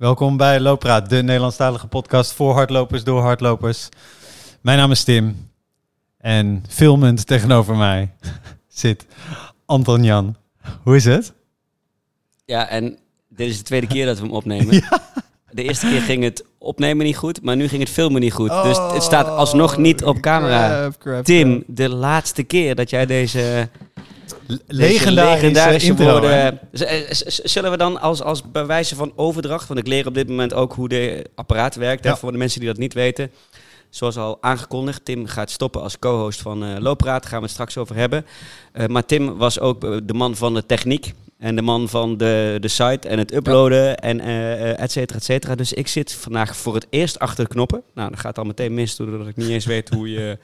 Welkom bij Looppraat, de Nederlandstalige podcast voor hardlopers door hardlopers. Mijn naam is Tim en filmend tegenover mij zit Anton Jan. Hoe is het? Ja, en dit is de tweede keer dat we hem opnemen. De eerste keer ging het opnemen niet goed, maar nu ging het filmen niet goed. dus het staat alsnog niet op camera. Crap, crap, Tim, crap. de laatste keer dat jij deze legendarische, legendarische woorden... Eh, Zullen we dan als, als bewijzen van overdracht, want ik leer op dit moment ook hoe de apparaat werkt, Ja. voor de mensen die dat niet weten. Zoals al aangekondigd, Tim gaat stoppen als co-host van eh Loopraad. Daar gaan we het straks over hebben. Eh, maar Tim was ook de man van de techniek. En de man van de, de site en het uploaden en eh, et cetera, et cetera. Dus ik zit vandaag voor het eerst achter de knoppen. Nou, dat gaat al meteen mis doordat ik niet eens weet hoe je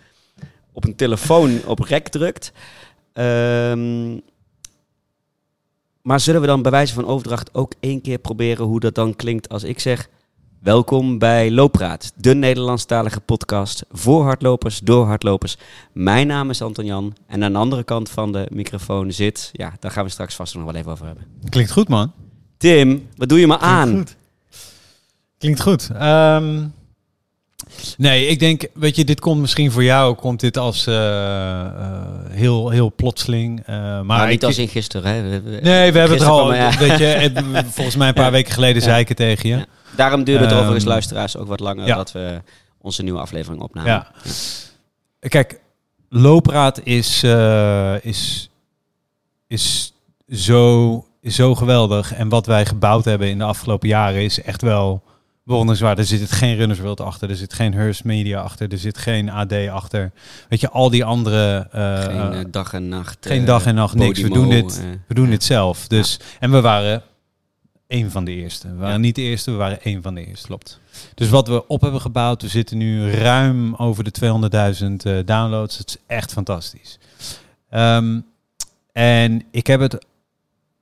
op een telefoon op rek drukt. Ehm, maar zullen we dan bij wijze van overdracht ook één keer proberen hoe dat dan klinkt als ik zeg... Welkom bij Looppraat, de Nederlandstalige podcast voor hardlopers, door hardlopers. Mijn naam is Anton Jan en aan de andere kant van de microfoon zit... Ja, daar gaan we straks vast nog wel even over hebben. Klinkt goed, man. Tim, wat doe je me aan? Klinkt goed. Klinkt goed. Ehm, nee, ik denk, weet je, dit komt misschien voor jou, komt dit als eh, eh, heel, heel plotseling. eh, maar Maar niet ik- als in gisteren, hè? We- Nee, we hebben het al, kwam, weet je, het- volgens mij een paar Ja. weken geleden zei ik het tegen je. Ja. Daarom duurde het Ehm, overigens luisteraars ook wat langer ja. dat we onze nieuwe aflevering opnamen. Ja. Kijk, loopraad is, is, is, zo, is zo geweldig. En wat wij gebouwd hebben in de afgelopen jaren is echt wel bewonderenswaardig. Er zit geen Runners World achter, er zit geen Hearst Media achter, er zit geen AD achter. Weet je, al die andere... eh, Geen eh, eh, dag en nacht. geen dag en nacht, niks. We doen dit, we doen dit zelf. Dus, En we waren één van de eerste. We waren Ja. niet de eerste, we waren één van de eerste. Klopt. Dus wat we op hebben gebouwd, we zitten nu ruim over de 200.000 eh, downloads. Het is echt fantastisch. Ehm, en ik heb het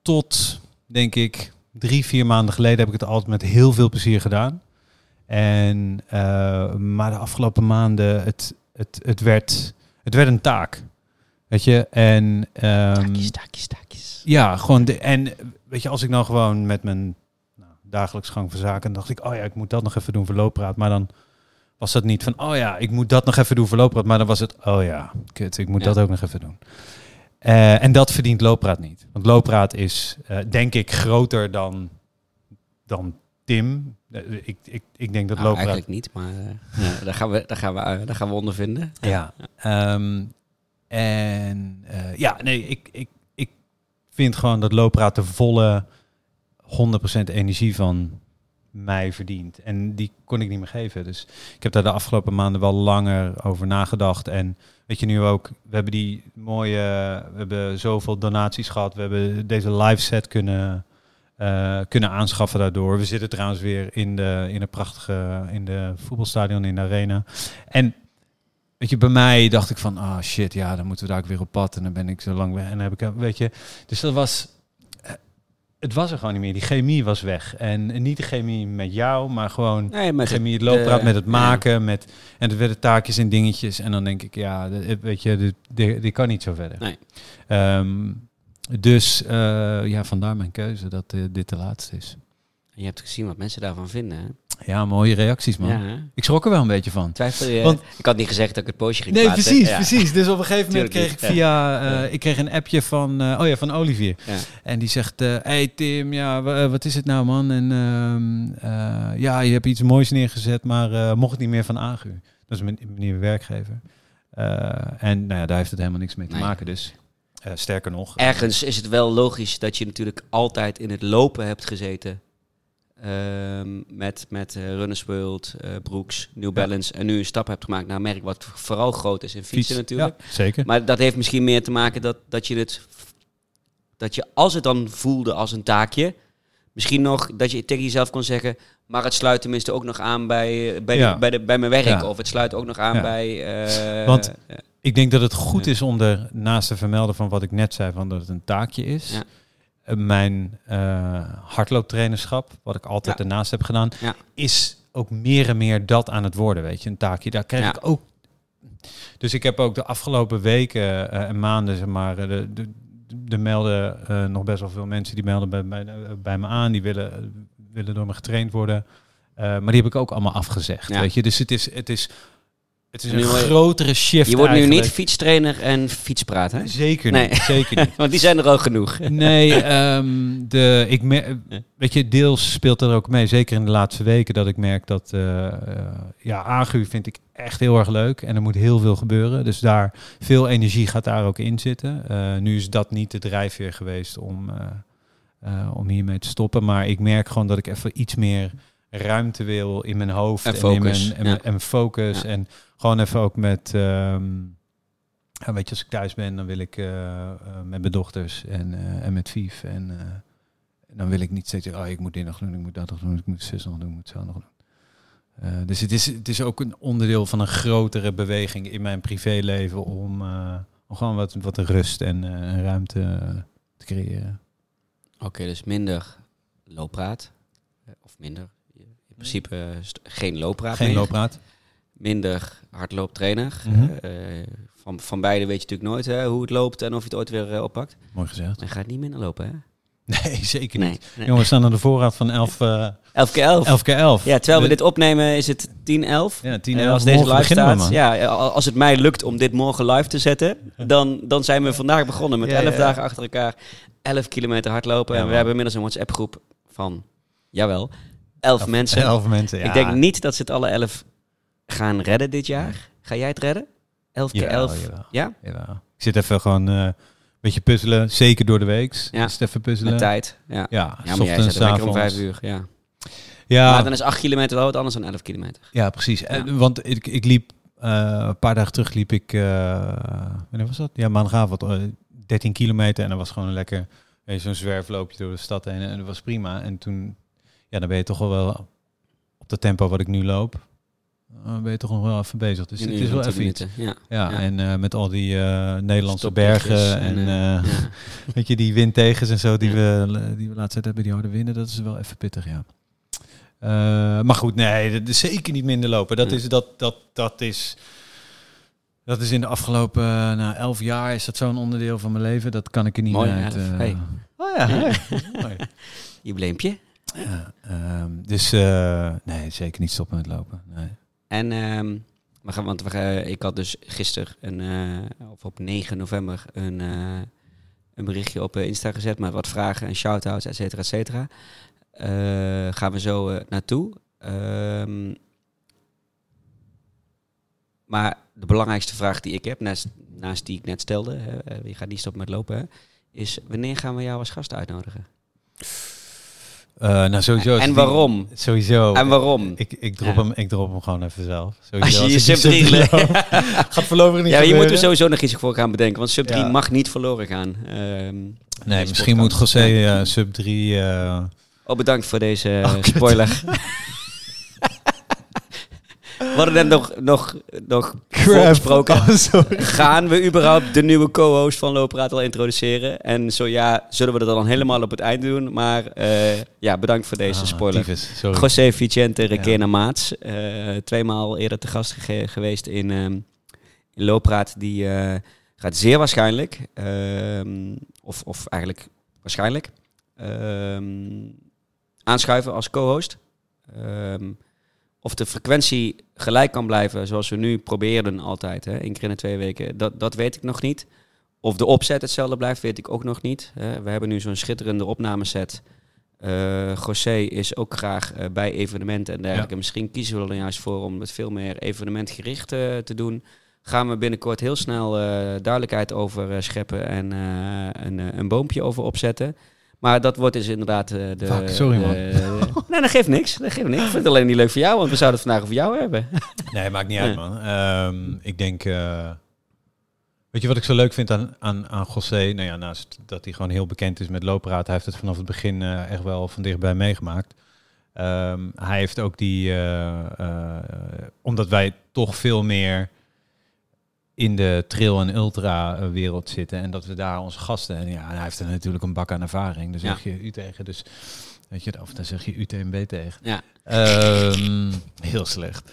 tot, denk ik, drie, vier maanden geleden heb ik het altijd met heel veel plezier gedaan. En, eh, maar de afgelopen maanden, het, het, het, werd, het werd een taak. Weet je, en... ehm, Taakjes, taakjes, taakjes. ja, gewoon. De, en weet je, als ik nou gewoon met mijn nou, dagelijks gang van zaken, dacht ik, oh ja, ik moet dat nog even doen voor looppraat. Maar dan was dat niet van, oh ja, ik moet dat nog even doen voor looppraat. Maar dan was het, oh ja, kut, ik moet Ja. dat ook nog even doen. Eh, en dat verdient looppraat niet. Want looppraat is, eh, denk ik, groter dan, dan Tim. Eh, ik, ik, ik denk dat Nou, looppraat... eigenlijk niet, maar ja, daar, gaan we, daar, gaan we, daar gaan we ondervinden. Ja. Ehm, en ja, nee, ik, ik, ik vind gewoon dat Loopraad de volle 100% energie van mij verdient. En die kon ik niet meer geven. Dus ik heb daar de afgelopen maanden wel langer over nagedacht. En weet je nu ook, we hebben die mooie, we hebben zoveel donaties gehad. We hebben deze live set kunnen, eh, kunnen aanschaffen daardoor. We zitten trouwens weer in de, in een prachtige, in de voetbalstadion in de arena. En Weet je, bij mij dacht ik van, ah shit, ja, dan moeten we daar ook weer op pad. En dan ben ik zo lang weg. En dan heb ik, weet je, dus dat was, eh, het was er gewoon niet meer. Die chemie was weg. En niet de chemie met jou, maar gewoon Nee, met chemie, het looppraat, met het ja. maken. Met, en er werden taakjes en dingetjes. En dan denk ik, ja, weet je, dit, dit, dit kan niet zo verder. Nee. Ehm, dus eh, ja, vandaar mijn keuze dat eh, dit de laatste is. Je hebt gezien wat mensen daarvan vinden. Hè? Ja, mooie reacties, man. Ja? Ik schrok er wel een beetje van. Twijfel je? Want- ik had niet gezegd dat ik het postje ging Nee, plaatsen. precies, Ja. precies. Dus op een gegeven moment kreeg ik via, eh, ik kreeg een appje van, eh, oh ja, van Olivier. En die zegt, eh hey Tim, ja, wa- wat is het nou man? En ehm, eh, ja, je hebt iets moois neergezet, maar mocht het niet meer van Agu. Dat is mijn, mijn nieuwe werkgever. En nou ja, daar heeft het helemaal niks mee te maken. Dus sterker nog. Ergens is het wel logisch dat je natuurlijk altijd in het lopen hebt gezeten. Ehm, met met eh, Runners World, eh, Brooks, New Balance. En nu een stap hebt gemaakt naar een merk wat vooral groot is in fietsen natuurlijk. Ja, zeker. Maar dat heeft misschien meer te maken dat, dat je het... Dat je als het dan voelde als een taakje... Misschien nog dat je tegen jezelf kon zeggen... Maar het sluit tenminste ook nog aan bij, eh, bij, Ja. de, bij, de, bij mijn werk. Of het sluit ook nog aan bij... Want- ja. Ik denk dat het goed is om er naast te vermelden van wat ik net zei, van dat het een taakje is. Mijn eh hardlooptrainerschap, wat ik altijd Ja. ernaast heb gedaan, is ook meer en meer dat aan het worden, weet je. Een taakje, daar krijg ik ook... Dus ik heb ook de afgelopen weken eh, en maanden, zeg maar, de, de, de melden eh, nog best wel veel mensen die melden bij, bij, bij me aan. Die willen, willen door me getraind worden. Maar die heb ik ook allemaal afgezegd. Ja. Weet je? Dus het is, het is, het is een je- grotere shift. Je wordt nu niet fietstrainer en fietspraat, hè? Zeker Nee. niet. Zeker niet. Want die zijn er al genoeg. Nee, ehm, de, ik weet je, deels speelt er ook mee. Zeker in de laatste weken dat ik merk dat, eh, eh, ja, agu vind ik echt heel erg leuk. En er moet heel veel gebeuren. Dus daar, veel energie gaat daar ook in zitten. Eh, nu is dat niet de drijfveer geweest om, eh, eh, om hiermee te stoppen. Maar ik merk gewoon dat ik even iets meer ruimte wil in mijn hoofd. En in focus, mijn, en, ja. en focus. Ja. En gewoon even ook met... ehm, weet je, als ik thuis ben, dan wil ik eh, eh, met mijn dochters en, eh, en met Vief. En dan wil ik niet steeds oh, ik moet dit nog doen, ik moet dat nog doen, ik moet zus nog doen, ik moet zo nog doen. Dus het is, het is ook een onderdeel van een grotere beweging in mijn privéleven om, om gewoon wat, wat rust en en ruimte te creëren. Oké, dus minder looppraat. Of minder. In principe eh, geen looppraat Geen meer. loopraad. Minder hardlooptrainer. Mhm. Eh, van, van beide weet je natuurlijk nooit hè, hoe het loopt en of je het ooit weer eh, oppakt. Mooi gezegd. Je gaat niet minder lopen, hè? Nee, zeker niet. Nee. Jongens, we staan aan de voorraad van 11, eh 11 keer 11. 11 keer 11. Ja, terwijl we dit opnemen is het 10, 11. Ja, 10, Eh, 11. als deze Morgen live beginnen we, staat. man. ja, al- als het mij lukt om dit morgen live te zetten, dan, dan zijn we vandaag begonnen met Ja, 11 ja. dagen achter elkaar. 11 kilometer hardlopen. Ja, en we man. hebben inmiddels een WhatsApp groep van, jawel, 11 mensen. 11 mensen, ja. Ik denk niet dat ze het alle 11 gaan redden dit jaar. Ga jij het redden? 11 keer Jawel, 11. jawel. Ja? Jawel. Ik zit even gewoon eh, een beetje puzzelen. Zeker door de week. Ja. Is even puzzelen. Met tijd. Ja. Ja, Ja, maar jij zet er lekker om. 5 uur. Ja. Ja, Maar dan is 8 kilometer wel wat anders dan 11 kilometer. ja precies. En, want ik, ik liep eh, een paar dagen terug liep ik, eh wanneer was dat? Ja, maandagavond, eh, 13 kilometer. En dat was gewoon een lekker, zo'n zwerfloopje door de stad heen. En dat was prima. En toen, ja, dan ben je toch wel wel op de tempo wat ik nu loop. eh, ben je toch nog wel even bezig. Dus In het is wel even 10 iets. minuten. Ja. Ja, Ja. en eh, met al die eh, Nederlandse bergen en, en, eh, ja. weet je, die windtegens en zo die, we, die we laatst hebben, die harde winden, dat is wel even pittig, ja. Maar goed, nee, dat is zeker niet minder lopen. Dat, is, dat, dat, dat is... Dat is in de afgelopen nou, elf jaar is dat zo'n onderdeel van mijn leven. Dat kan ik er niet Mooi, meer uit. Hey. Oh ja. Mooi. Jubileumpje. Ja ehm, dus eh, nee, zeker niet stoppen met lopen. Nee. En ehm, we gaan, want we ik had dus gisteren, eh, of op 9 november, een, eh, een berichtje op Insta gezet met wat vragen en shout-outs, et cetera, et cetera. Gaan we zo naartoe. Ehm, maar de belangrijkste vraag die ik heb, naast, naast die ik net stelde, hè, je gaat niet stoppen met lopen, is wanneer gaan we jou als gast uitnodigen? Uh, nou, sowieso. En waarom? Sowieso. En waarom? Ik, ik, drop Ja. hem, ik drop hem gewoon even zelf. Als Sowieso, je je die sub 3 sub le- drie loop, Gaat voorlopig niet Ja, je moet er sowieso nog iets voor gaan bedenken, want sub 3 Ja. mag niet verloren gaan. Ehm, Nee, misschien moet. José eh, sub 3... eh, Oh, bedankt voor deze Oh, spoiler. We hadden net nog, nog, nog crap. voorgesproken. Oh. Gaan we überhaupt de nieuwe co-host van Loopraad al introduceren? En zo ja, zullen we dat dan helemaal op het eind doen. Maar eh, ja, bedankt voor deze Ah, spoiler. tyfus. José Vicente Ja. Requena Maats. eh tweemaal eerder te gast geweest in, ehm in Loopraad. Die eh, gaat zeer waarschijnlijk, ehm, of, of eigenlijk waarschijnlijk, ehm, aanschuiven als co-host. Ehm, of de frequentie gelijk kan blijven zoals we nu probeerden altijd, hè, één keer in de twee weken, dat, dat weet ik nog niet. Of de opzet hetzelfde blijft, weet ik ook nog niet. hè. we hebben nu zo'n schitterende opnameset. Eh José is ook graag eh, bij evenementen en dergelijke. Ja. Misschien kiezen we er juist voor om het veel meer evenementgericht eh, te doen. Gaan we binnenkort heel snel duidelijkheid over scheppen en een, een boompje over opzetten. Maar dat wordt dus inderdaad eh, de... Fuck, sorry, man. de- nee, dat geeft niks. Dat geeft niks. Ik vind het alleen niet leuk voor jou, want we zouden het vandaag over jou hebben. Nee, maakt niet uit, man. Ehm, ik denk... eh, weet je wat ik zo leuk vind aan, aan, aan José? Nou ja, naast dat hij gewoon heel bekend is met loopraad. Hij heeft het vanaf het begin eh, echt wel van dichtbij meegemaakt. Ehm, hij heeft ook die... omdat wij toch veel meer in de trail- en ultra-wereld zitten. En dat we daar onze gasten... En ja, hij heeft er natuurlijk een bak aan ervaring. Daar zeg je u tegen. Dus weet je, of daar zeg je UTMB tegen. Ja. Ehm, heel slecht.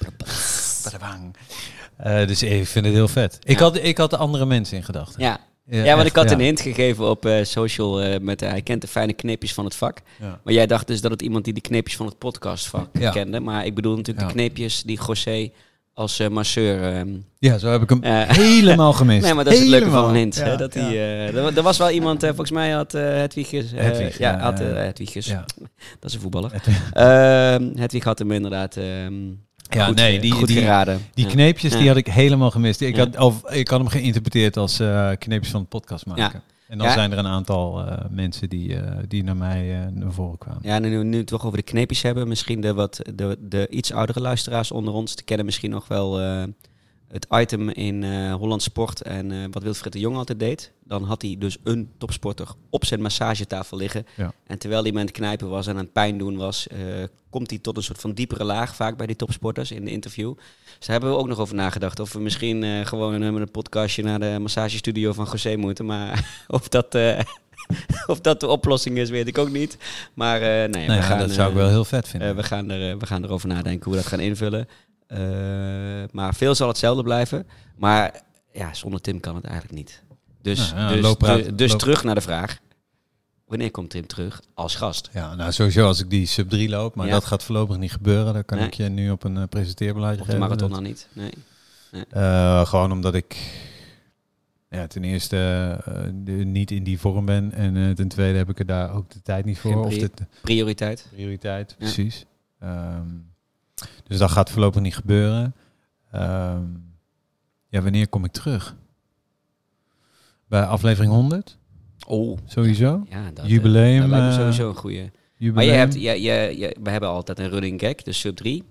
Eh, dus ik vind het heel vet. Ik, Ja. had, ik had andere mensen in gedachten. Ja, Ja, want echt, ik had ja. een hint gegeven op eh, social. eh, met, eh, hij kent de fijne kneepjes van het vak. Maar jij dacht dus dat het iemand die de kneepjes van het podcastvak kende. Maar ik bedoel natuurlijk de kneepjes die José als eh, masseur... ehm, Ja, zo heb ik hem helemaal gemist. Nee, maar dat is het leuke van een hint. Ja, dat ja. die, eh, er, wa- was wel iemand, eh, volgens mij had Hedwig, ja, had. Ja. Dat is een voetballer. Het- Ehm Hedwig had hem inderdaad ehm, Ja, goed, nee, die- die- geraden. Die kneepjes, die had ik helemaal gemist. Ik, had, of, ik had hem geïnterpreteerd als kneepjes van het podcast maken. En dan Ja. zijn er een aantal eh, mensen die, eh, die naar mij eh, naar voren kwamen. Ja, en nu, nu we het toch over de kneepjes hebben, misschien de, wat, de, de iets oudere luisteraars onder ons, die kennen misschien nog wel het item in eh, Holland Sport en eh, wat Wilfried de Jong altijd deed. Dan had hij dus een topsporter op zijn massagetafel liggen. Ja. En terwijl hij met het knijpen was en aan het pijn doen was, eh, komt hij tot een soort van diepere laag, vaak bij die topsporters in de interview. Dus daar hebben we ook nog over nagedacht. Of we misschien gewoon met een podcastje naar de massagestudio van José moeten. Maar of dat... Of dat de oplossing is, weet ik ook niet. Maar nee, we ja, gaan, dat zou ik wel heel vet vinden. we, gaan er, we gaan erover nadenken hoe we dat gaan invullen. Eh, maar veel zal hetzelfde blijven. Maar ja, zonder Tim kan het eigenlijk niet. Dus, ja, dus, dus terug naar de vraag. Wanneer komt Tim terug als gast? ja, nou sowieso als ik die sub 3 loop, maar Ja. dat gaat voorlopig niet gebeuren. Dan kan Nee. ik je nu op een uh, presenteerbeleid Op de geven. marathon dan niet? Nee. Eh, gewoon omdat ik ja, ten eerste eh, de- niet in die vorm ben. En eh, ten tweede heb ik er daar ook de tijd niet voor. Of de Prioriteit? prioriteit, precies. Ehm, dus dat gaat voorlopig niet gebeuren. Ehm, ja, wanneer kom ik terug? Bij aflevering 100? Oh, Sowieso? ja, dat, eh, Jubileum, dat lijkt me eh, sowieso een goeie. Maar je hebt, je, je, je, we hebben altijd een running gag, de sub 3.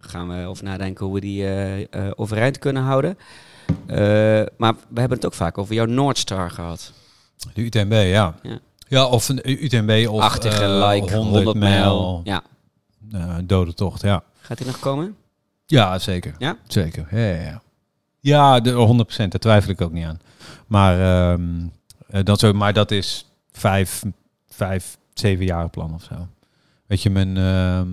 Daar gaan we over nadenken hoe we die eh, overeind kunnen houden. Maar we hebben het ook vaak over jouw Noordstar gehad. De UTMB, ja. Ja. Ja, of een UTMB of Achtige like, 100, mijl. Ja. dode tocht, ja. Gaat die nog komen? Ja, zeker. Ja? Zeker, ja, ja, ja. Ja, de 100%, daar twijfel ik ook niet aan. Maar, eh, dat, zo, maar dat is vijf, vijf, zeven jaar plan of zo. Weet je, mijn ehm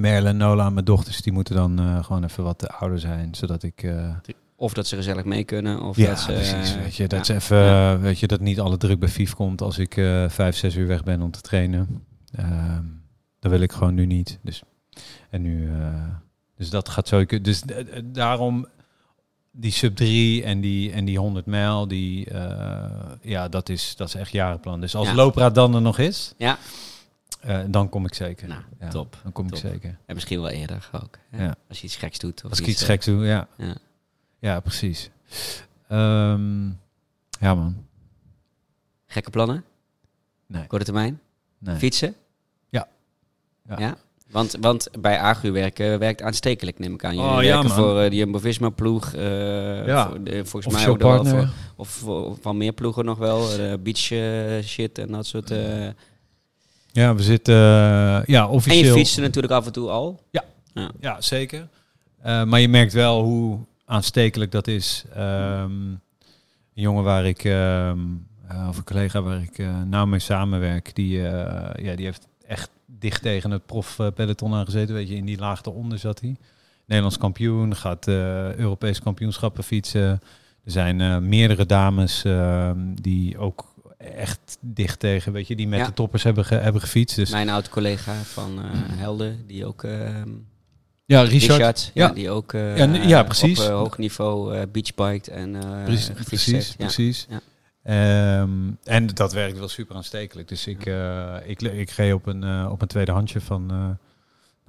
Merle en Nola, mijn dochters, die moeten dan eh, gewoon even wat ouder zijn, zodat ik... eh, Of dat ze gezellig mee kunnen. Of ja, dat ze, precies. Weet je, dat ja. is even, Ja. weet je, dat niet alle druk bij FIF komt als ik vijf, zes uur weg ben om te trainen. Ehm dat wil ik gewoon nu niet. Dus, en nu, eh, dus dat gaat zo. Dus eh, eh, daarom die sub 3 en die, en die 100 mijl, die, ja, dat is, dat is echt jarenplan. Dus als Ja. Loopraad dan er nog is, Ja. dan kom ik zeker. Nou, Ja, top, Dan kom top. ik zeker. En misschien wel eerder ook. hè? Ja. Als je iets geks doet. Of Als ik iets geks doe, ja. Ja. Ja, precies. Ehm, ja, man. Gekke plannen? Nee. Korte termijn? nee. Fietsen? Ja. Ja. Ja. Want, want bij Agu werken werkt aanstekelijk, neem ik aan. Jullie Oh, ja, werken man. voor eh, de Jumbo-Visma-ploeg. eh, Ja. voor de- volgens mij ook nog wel partner. voor, of van meer ploegen nog wel. eh, beach shit en dat soort... eh. Ja, we zitten uh, ja, En officieel. je fietste natuurlijk af en toe al. Ja, zeker. Uh, maar je merkt wel hoe aanstekelijk dat is. Um, een jongen waar ik, um, uh, of een collega waar ik uh, nou mee samenwerk, die, uh, ja, die heeft echt dicht tegen het prof peloton aangezeten. Weet je, in die laag eronder zat hij. Nederlands kampioen, gaat uh, Europese kampioenschappen fietsen. Er zijn uh, meerdere dames uh, die ook echt dicht tegen, weet je, die met Ja. de toppers hebben, ge hebben gefietst. Dus Mijn oud collega van uh, Helden, die ook... ehm, ja, Richard. Richard, ja, Ja. die ook Ja, precies. op hoog niveau beachbiked en Precies, precies, precies. Ehm, en dat werkt wel super aanstekelijk. Dus ik, uh, ik, ik reed op een, uh, op een tweede handje van... Uh,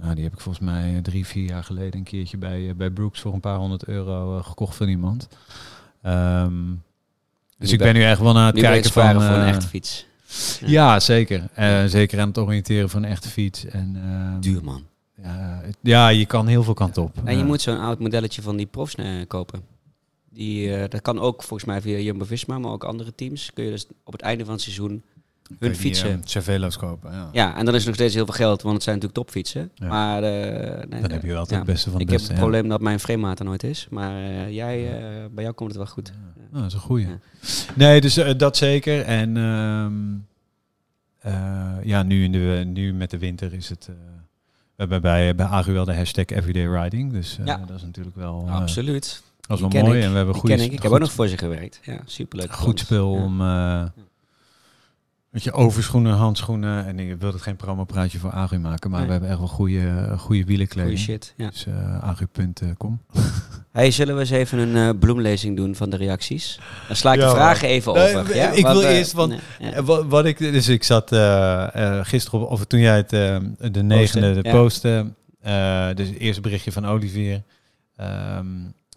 nou, die heb ik volgens mij drie, vier jaar geleden een keertje bij, bij Brooks voor een paar honderd euro gekocht van iemand. Um, dus ik ben nu echt wel naar het kijken van... voor een eh, echte fiets. Ja, ja zeker. Zeker aan het oriënteren van een echte fiets. En, uh, Duur man. Ja, je kan heel veel kant op. En je moet zo'n oud modelletje van die profs eh, kopen. Die, eh, dat kan ook volgens mij via Jumbo-Visma, maar ook andere teams. Kun je dus op het einde van het seizoen hun fietsen... eh, Cervelo's kopen, ja. ja, en dan is er nog steeds heel veel geld, want het zijn natuurlijk topfietsen. Ja. Maar eh, nee, Dan heb je wel het beste van het Ik heb het probleem dat mijn framemaat er nooit is. Maar jij, bij jou komt het wel goed. Nou, dat is een goeie. Nee, dus dat zeker. En ehm, eh, ja, nu, in de, nu met de winter is het... we hebben bij, bij Agu wel de hashtag Everyday Riding. Dus Ja. dat is natuurlijk wel... Absoluut. Was Die wel mooi ik. en we hebben goede ken ik. Ik heb ook nog voor ze gewerkt. Ja, superleuk. goed spul Ja. om... eh Weet je, overschoenen, handschoenen. En ik wilde geen promopraatje voor Agri maken, maar Nee. we hebben echt wel goede, goede wielenkleding. Goeie shit. Ja. Dus eh agri.com. Hey, zullen we eens even een eh, bloemlezing doen van de reacties? Dan sla ik Ja, de vragen even Nee, over. ik- ja? ik wil eh, eerst, want- nee. Eh, Wat, wat ik, dus ik zat eh, eh, gisteren op, of toen jij het eh, de negende de posten, eh, dus het eerste berichtje van Olivier. Ehm,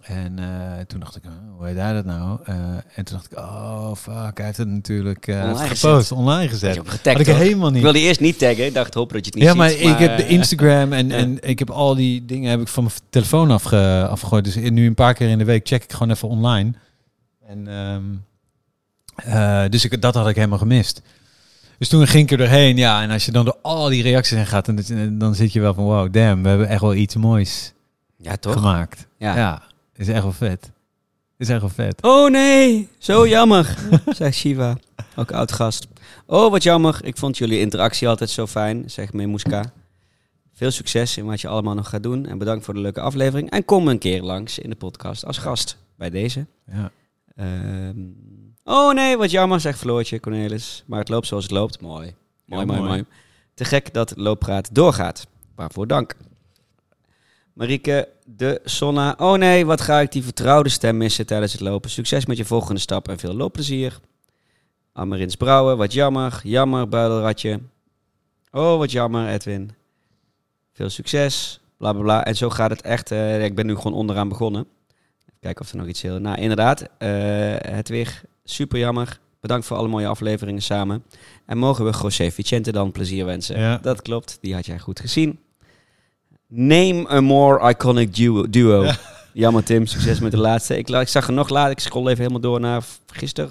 en eh, toen dacht ik, hoe heet hij dat nou? Eh, en toen dacht ik, oh fuck, hij heeft het natuurlijk eh, Online gepost, gezet. online je gezet. hem Had ik helemaal Ik niet. wilde eerst niet taggen. Ik dacht, hoop dat je het niet Ja, maar ziet. ik heb de Instagram en, ja. en ik heb al die dingen heb ik van mijn telefoon afge, afgegooid. Dus nu een paar keer in de week check ik gewoon even online. En ehm, eh, dus ik, dat had ik helemaal gemist. Dus toen ging ik er doorheen, ja. En als je dan door al die reacties heen gaat, dan, dan zit je wel van wow, damn, we hebben echt wel iets moois Ja, toch? gemaakt. Ja. Ja. Is echt wel vet. Is echt wel vet. Oh nee, zo jammer, zegt Shiva, ook oud gast. Oh, wat jammer. Ik vond jullie interactie altijd zo fijn, zegt Memuska. Veel succes in wat je allemaal nog gaat doen. En bedankt voor de leuke aflevering. En kom een keer langs in de podcast als gast bij deze. Ja. Ehm, oh nee, wat jammer, zegt Floortje Cornelis. Maar het loopt zoals het loopt. Mooi. Mooi, Ja, mooi, mooi. mooi. Te gek dat Looppraat doorgaat. Waarvoor dank. Marieke de Sonna. Oh nee, wat ga ik die vertrouwde stem missen tijdens het lopen. Succes met je volgende stap en veel loopplezier. Amarins Brouwen, wat jammer. Jammer, buidelratje. Oh, wat jammer, Edwin. Veel succes. Bla bla bla. En zo gaat het echt. eh, ik ben nu gewoon onderaan begonnen. Even kijken of er nog iets heel. Nou, inderdaad. eh Hedwig, super jammer. Bedankt voor alle mooie afleveringen samen. En mogen we José Vicente dan plezier wensen? Ja. Dat klopt, die had jij goed gezien. Name a more iconic duo. duo. Ja. Jammer Tim, succes met de laatste. Ik, ik zag er nog later, ik scroll even helemaal door naar gisteren.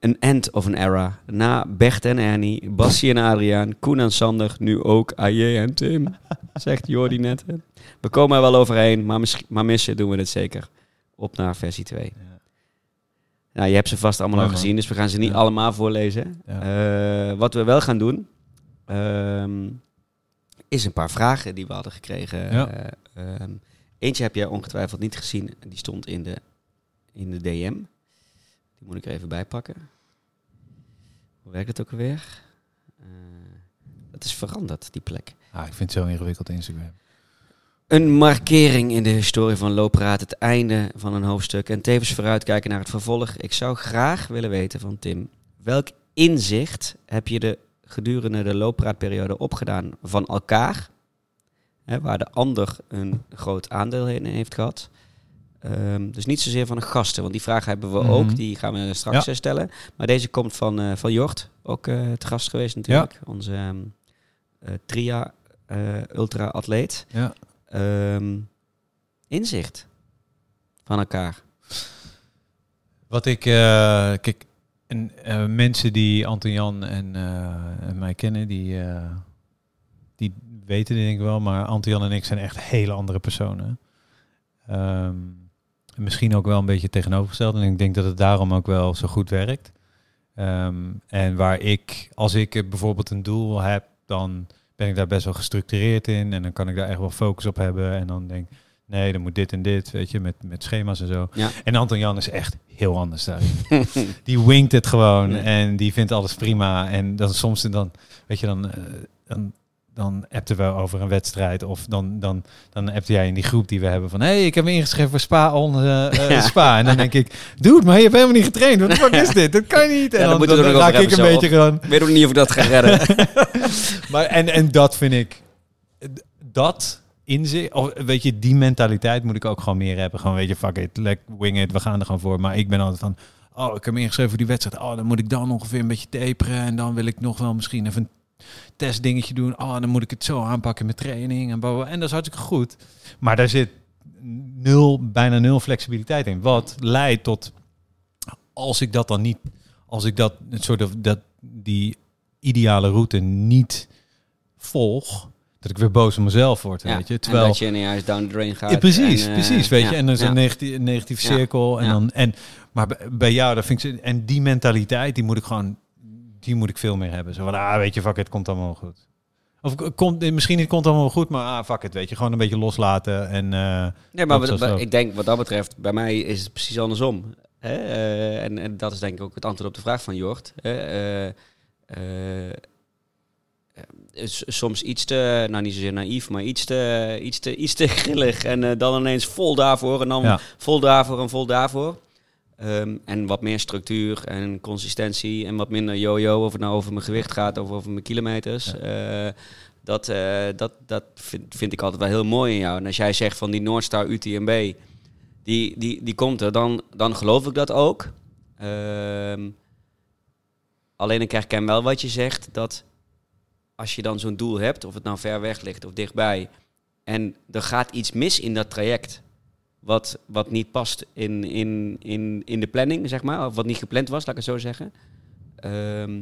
Een end of an era. Na Bert en Ernie, Bassie en Adriaan, Koen en Sander, nu ook AJ en Tim. Zegt Jordi net. hè. We komen er wel overheen, maar, misschien- maar missen doen we het zeker. Op naar versie 2. Ja. Nou, je hebt ze vast allemaal al man. gezien, dus we gaan ze niet Ja. allemaal voorlezen. Ja. Eh, wat we wel gaan doen, ehm, is een paar vragen die we hadden gekregen. Ja. Eh, ehm, eentje heb jij ongetwijfeld niet gezien. Die stond in de, in de DM. Die moet ik er even bijpakken. Hoe werkt het ook alweer? Eh dat is veranderd, die plek. Ah, ik vind het zo ingewikkeld Instagram. Een markering in de historie van Loopraad, het einde van een hoofdstuk en tevens vooruitkijken naar het vervolg. Ik zou graag willen weten van Tim, welk inzicht heb je de gedurende de Loopraadperiode opgedaan van elkaar, hè, waar de ander een groot aandeel in heeft gehad? Ehm, dus niet zozeer van de gasten, want die vraag hebben we Mhm. ook, die gaan we straks Ja. eh, stellen. Maar deze komt van, eh, van Jort, ook eh het gast geweest natuurlijk, onze ehm, eh, tria eh, ultra-atleet Ja. ehm, inzicht van elkaar. Wat ik, eh, kijk, en, eh, mensen die Anton Jan en, eh, mij kennen, die, eh, die weten dit denk ik wel, maar Anton Jan en ik zijn echt hele andere personen. Ehm, en misschien ook wel een beetje tegenovergesteld. En ik denk dat het daarom ook wel zo goed werkt. Ehm, en waar ik, als ik bijvoorbeeld een doel heb, dan ben ik daar best wel gestructureerd in. En dan kan ik daar echt wel focus op hebben. En dan denk ik, nee, dan moet dit en dit, weet je, met, met schema's en zo. Ja. En Anton Jan is echt heel anders daarin. die winkt het gewoon Ja. en die vindt alles prima. En dan soms dan, weet je, dan, eh, dan, dan appten we over een wedstrijd. Of dan, dan, dan appte jij in die groep die we hebben van... hé, hey, ik heb me ingeschreven voor Spa, on, eh, eh. Spa. En dan denk ik, dude, maar je hebt helemaal niet getraind. Wat de fuck is dit? Dat kan niet. En dan dan, dan, raak ik een beetje gewoon... Weet ook niet of ik dat ga redden. Maar en, en dat vind ik... Dat inzicht... Of weet je, die mentaliteit moet ik ook gewoon meer hebben. Gewoon, weet je, fuck it, lek, wing it, we gaan er gewoon voor. Maar ik ben altijd van... Oh, ik heb me ingeschreven voor die wedstrijd. Oh, dan moet ik dan ongeveer een beetje taperen. En dan wil ik nog wel misschien even een testdingetje doen. Oh, dan moet ik het zo aanpakken met training. En, en dat is hartstikke goed. Maar daar zit nul, bijna nul flexibiliteit in. Wat leidt tot... Als ik dat dan niet... Als ik dat, het soort of, dat, die ideale route niet volg... Dat ik weer boos op mezelf word, Ja, weet je. En Terwijl, dat je ineens down the drain gaat. ja, precies, en, eh, precies, weet ja, je. En dan is een negatief, cirkel. En dan, en, maar bij, jou, dat vind ik, en die mentaliteit, die moet ik gewoon, die moet ik veel meer hebben. Zo van, ah, weet je, fuck, het komt allemaal goed. Of komt, misschien komt het allemaal wel goed, maar ah, fuck it, weet je. Gewoon een beetje loslaten en... Nee, maar wat- wat- ik denk wat dat betreft, bij mij is het precies andersom. Hè? Eh, en, en dat is denk ik ook het antwoord op de vraag van Jort. Hè? Eh, eh, eh, s- soms iets te, nou niet zozeer naïef, maar iets te, iets te, iets te grillig. En eh, dan ineens vol daarvoor en dan Ja. vol daarvoor en vol daarvoor. Ehm, en wat meer structuur en consistentie en wat minder yo-yo, of het nou over mijn gewicht gaat of over mijn kilometers. Eh, dat eh, dat, dat vind, vind ik altijd wel heel mooi in jou. En als jij zegt van die Noordstar UTMB, die, die, die komt er, dan, dan geloof ik dat ook. Ehm, alleen ik herken wel wat je zegt, dat als je dan zo'n doel hebt, of het nou ver weg ligt of dichtbij, en er gaat iets mis in dat traject, wat, wat niet past in, in, in, in de planning, zeg maar, of wat niet gepland was, laat ik het zo zeggen. Ehm,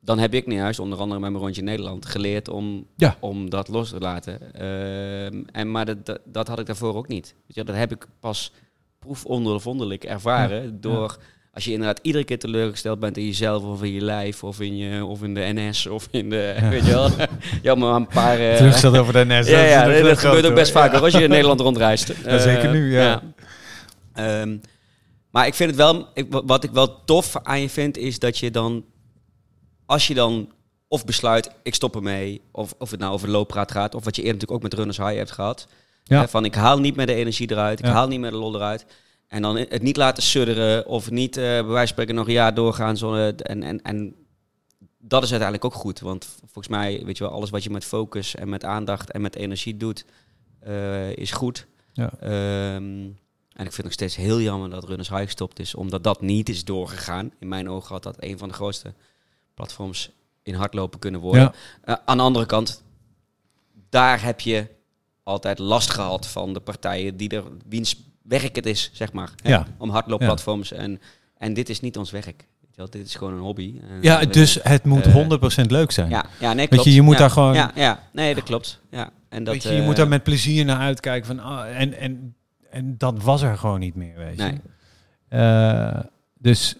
dan heb ik nu juist, onder andere met mijn rondje Nederland, geleerd om, Ja. om dat los te laten. Ehm, en, maar dat, dat, dat had ik daarvoor ook niet. Je, dat heb ik pas proefondervondelijk ervaren door... Als je inderdaad iedere keer teleurgesteld bent in jezelf of in je lijf of in, je, of in de NS of in de, weet je wel. ja, maar een paar... eh, Teruggesteld over de NS. ja, dat ja dat, gebeurt ook best vaak als je in Nederland rondreist. Ja, zeker Eh, nu, ja. Ehm, maar ik vind het wel, ik, wa- wat ik wel tof aan je vind, is dat je dan, als je dan of besluit, ik stop ermee, of, of het nou over loopraad gaat, of wat je eerder natuurlijk ook met Runners High hebt gehad. Ja. Hè, van ik haal niet meer de energie eruit, ik Ja. haal niet meer de lol eruit. En dan het niet laten sudderen, of niet eh, bij wijze van spreken nog een jaar doorgaan. Zo, en, en, en dat is uiteindelijk ook goed. Want volgens mij, weet je wel, alles wat je met focus en met aandacht en met energie doet, eh, is goed. Ja. Ehm, en ik vind het nog steeds heel jammer dat Runners High gestopt is, omdat dat niet is doorgegaan. In mijn ogen had dat een van de grootste platforms in hardlopen kunnen worden. Ja. Eh, aan de andere kant, daar heb je altijd last gehad van de partijen die er wiens werk het is, zeg maar. Hè, Ja. Om hardloopplatforms. En, en dit is niet ons werk. Weet wel, dit is gewoon een hobby. Ja, eh, dus het moet eh, 100% leuk zijn. ja, ja, nee, Weet klopt. je, je moet ja, daar gewoon- Ja, ja, nee, dat klopt. Ja, en dat, weet je, je eh, moet daar met plezier naar uitkijken. Van, ah, en, en, en dat was er gewoon niet meer, weet je. Nee. Eh, dus